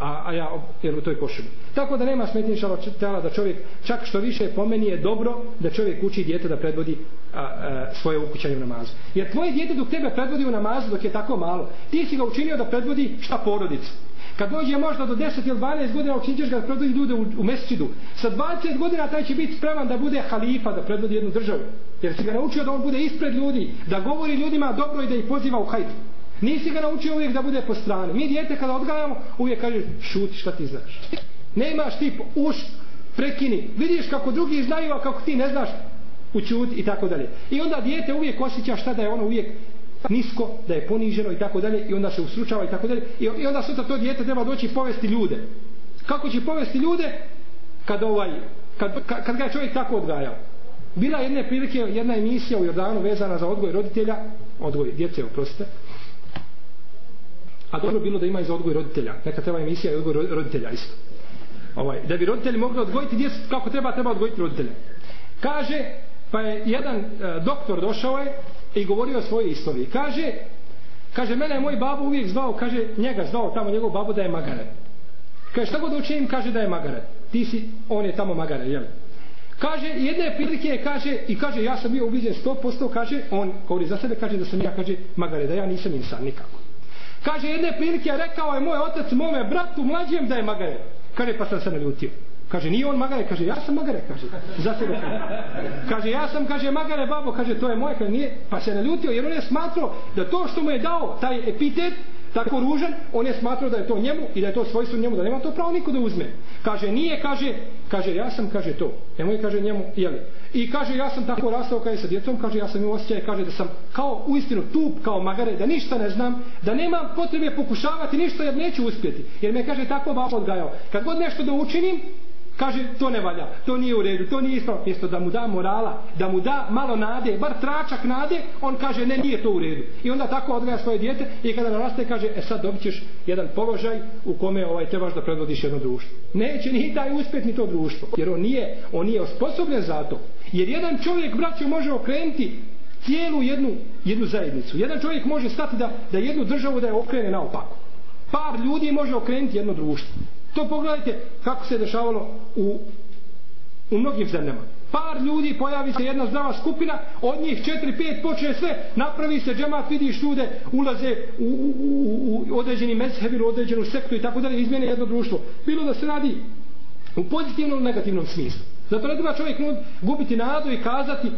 a, a ja jer u toj košulji. Tako da nema smetnje šalotela da čovjek, čak što više pomeni je dobro da čovjek uči dijete da predvodi a, a, svoje ukućanje u namazu. Jer tvoje dijete dok tebe predvodi u namazu dok je tako malo, ti si ga učinio da predvodi šta porodicu. Kad dođe možda do 10 ili 12 godina učinit ga da predvodi ljude u, u mesčidu. Sa 20 godina taj će biti spreman da bude halifa, da predvodi jednu državu. Jer si ga naučio da on bude ispred ljudi, da govori ljudima dobro i da ih poziva u hajdu. Nisi ga naučio uvijek da bude po strani. Mi dijete kada odgajamo, uvijek kaže šuti šta ti znaš. Nemaš ti uš, prekini. Vidiš kako drugi znaju, a kako ti ne znaš, učuti i tako dalje. I onda dijete uvijek osjeća šta da je ono uvijek nisko, da je poniženo i tako dalje i onda se usručava i tako dalje i onda sutra to dijete treba doći povesti ljude. Kako će povesti ljude kad ovaj kad, kad ga je čovjek tako odgajao? Bila jedne prilike jedna emisija u Jordanu vezana za odgoj roditelja, odgoj djece, oprostite, A dobro bilo da ima i za odgoj roditelja. Neka treba emisija i odgoj roditelja isto. Ovaj, da bi roditelji mogli odgojiti djecu kako treba, treba odgojiti roditelja. Kaže, pa je jedan e, doktor došao je i govorio o svojoj istoriji. Kaže, kaže, mene je moj babo uvijek zvao, kaže, njega zvao tamo njegov babo da je magare. Kaže, šta god da učinim, kaže da je magare. Ti si, on je tamo magare, jel? Kaže, jedne prilike je, kaže, i kaže, ja sam bio ubiđen 100%, kaže, on govori za sebe, kaže da sam ja, kaže, magare, da ja nisam insan nikako. Kaže, jedne prilike je rekao je moj otac mome bratu mlađem da je magare. Kaže, pa sam se naljutio. Kaže, nije on magare, kaže, ja sam magare, kaže, za sebe kaže. Kaže, ja sam, kaže, magare, babo, kaže, to je moje, kaže, nije, pa se naljutio, jer on je smatrao da to što mu je dao, taj epitet, tako ružan, on je smatrao da je to njemu i da je to svojstvo njemu, da nema to pravo niko da uzme. Kaže, nije, kaže, kaže, ja sam, kaže, to. Nemoj, kaže, njemu, jeli. I kaže, ja sam tako rastao kada je sa djetom, kaže, ja sam imao osjećaj, kaže, da sam kao uistinu tup, kao magare, da ništa ne znam, da nemam potrebe pokušavati ništa jer neću uspjeti. Jer me, kaže, tako babo odgajao. Kad god nešto da učinim, Kaže, to ne valja, to nije u redu, to nije ispravno. Mjesto da mu da morala, da mu da malo nade, bar tračak nade, on kaže, ne, nije to u redu. I onda tako odgaja svoje dijete i kada naraste, kaže, e sad dobit ćeš jedan položaj u kome ovaj, trebaš da predvodiš jedno društvo. Neće ni taj uspjet ni to društvo. Jer on nije, on nije osposobljen za to. Jer jedan čovjek, braćo, može okrenuti cijelu jednu, jednu zajednicu. Jedan čovjek može stati da, da jednu državu da je okrene naopako. Par ljudi može okrenuti jedno društvo. To pogledajte kako se dešavalo u, u mnogim zemljama. Par ljudi pojavi se jedna zdrava skupina, od njih četiri, pet počne sve, napravi se džemat, vidiš ljude, ulaze u, u, u, u određeni mezheb ili određenu sektu i tako dalje, izmjene jedno društvo. Bilo da se radi u pozitivnom ili negativnom smislu. Zato ne treba čovjek gubiti nadu i kazati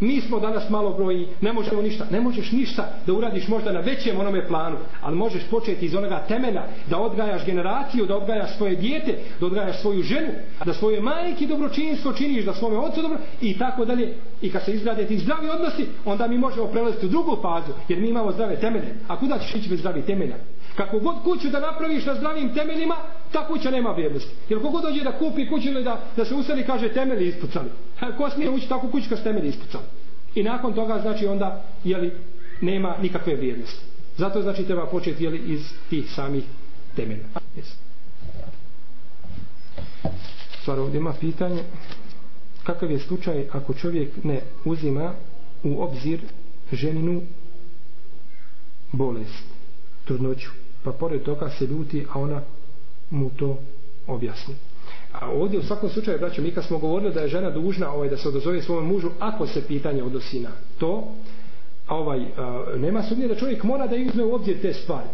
mi smo danas malo broji, ne možemo ništa. Ne možeš ništa da uradiš možda na većem onome planu, ali možeš početi iz onoga temena da odgajaš generaciju, da odgajaš svoje dijete, da odgajaš svoju ženu, da svoje majke dobročinstvo činiš, da svome ocu dobro i tako dalje. I kad se izgrade ti zdravi odnosi, onda mi možemo prelaziti u drugu fazu, jer mi imamo zdrave temelje. A kuda ćeš ići bez zdravih temelja? Kako god kuću da napraviš na zdravim temeljima, ta kuća nema vrijednosti. Jer kogod dođe da kupi kuću ili da, da se useli, kaže temelji ispucali. Pa ko smije ući tako kući kad temelji ispucao? I nakon toga, znači, onda, jeli, nema nikakve vrijednosti. Zato, znači, treba početi, jeli, iz tih samih temelja. Yes. Stvar ovdje ima pitanje. kakav je slučaj ako čovjek ne uzima u obzir ženinu bolest, trudnoću, pa pored toga se ljuti, a ona mu to objasni. A ovdje u svakom slučaju, braćo, mi kad smo govorili da je žena dužna ovaj, da se odozove svome mužu, ako se pitanje odnosi na to, a ovaj, a, nema sumnje da čovjek mora da uzme u obzir te stvari.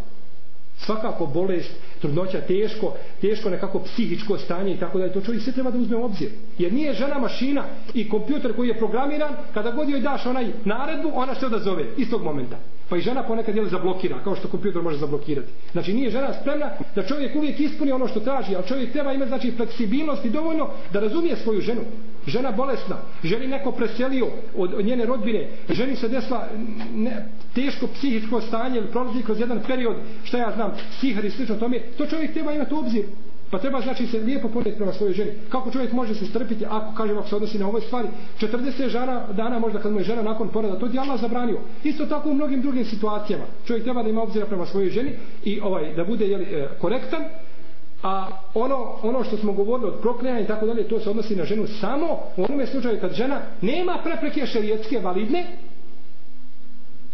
Svakako bolest, trudnoća, teško, teško nekako psihičko stanje i tako da je to čovjek sve treba da uzme u obzir. Jer nije žena mašina i kompjuter koji je programiran, kada god joj daš onaj naredbu, ona se odazove istog momenta. Pa i žena ponekad je zablokira, kao što kompjuter može zablokirati. Znači nije žena spremna da čovjek uvijek ispuni ono što traži, ali čovjek treba imati znači fleksibilnost i dovoljno da razumije svoju ženu. Žena bolesna, ženi neko preselio od, od njene rodbine, ženi se desla ne, teško psihičko stanje ili prolazi kroz jedan period, šta ja znam, psihar i slično tome, to čovjek treba imati u obzir. Pa treba znači se lijepo podnijeti prema svojoj ženi. Kako čovjek može se strpiti ako kažem ako se odnosi na ove stvari 40 žana dana možda kad mu je žena nakon poroda to ti Allah zabranio. Isto tako u mnogim drugim situacijama. Čovjek treba da ima obzira prema svojoj ženi i ovaj da bude je li, e, korektan a ono, ono što smo govorili od proklinjanja i tako dalje, to se odnosi na ženu samo u onome slučaju kad žena nema prepreke šerijetske validne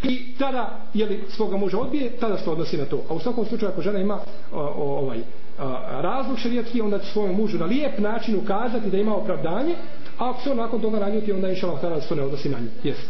i tada je li svoga muža odbije, tada se odnosi na to. A u svakom slučaju ako žena ima o, o, ovaj, razlog šarijetski, onda će svojom mužu na lijep način ukazati da ima opravdanje, a ako se on nakon toga ranjuti, onda inša Allah tada se to ne odnosi na nju. Jeste.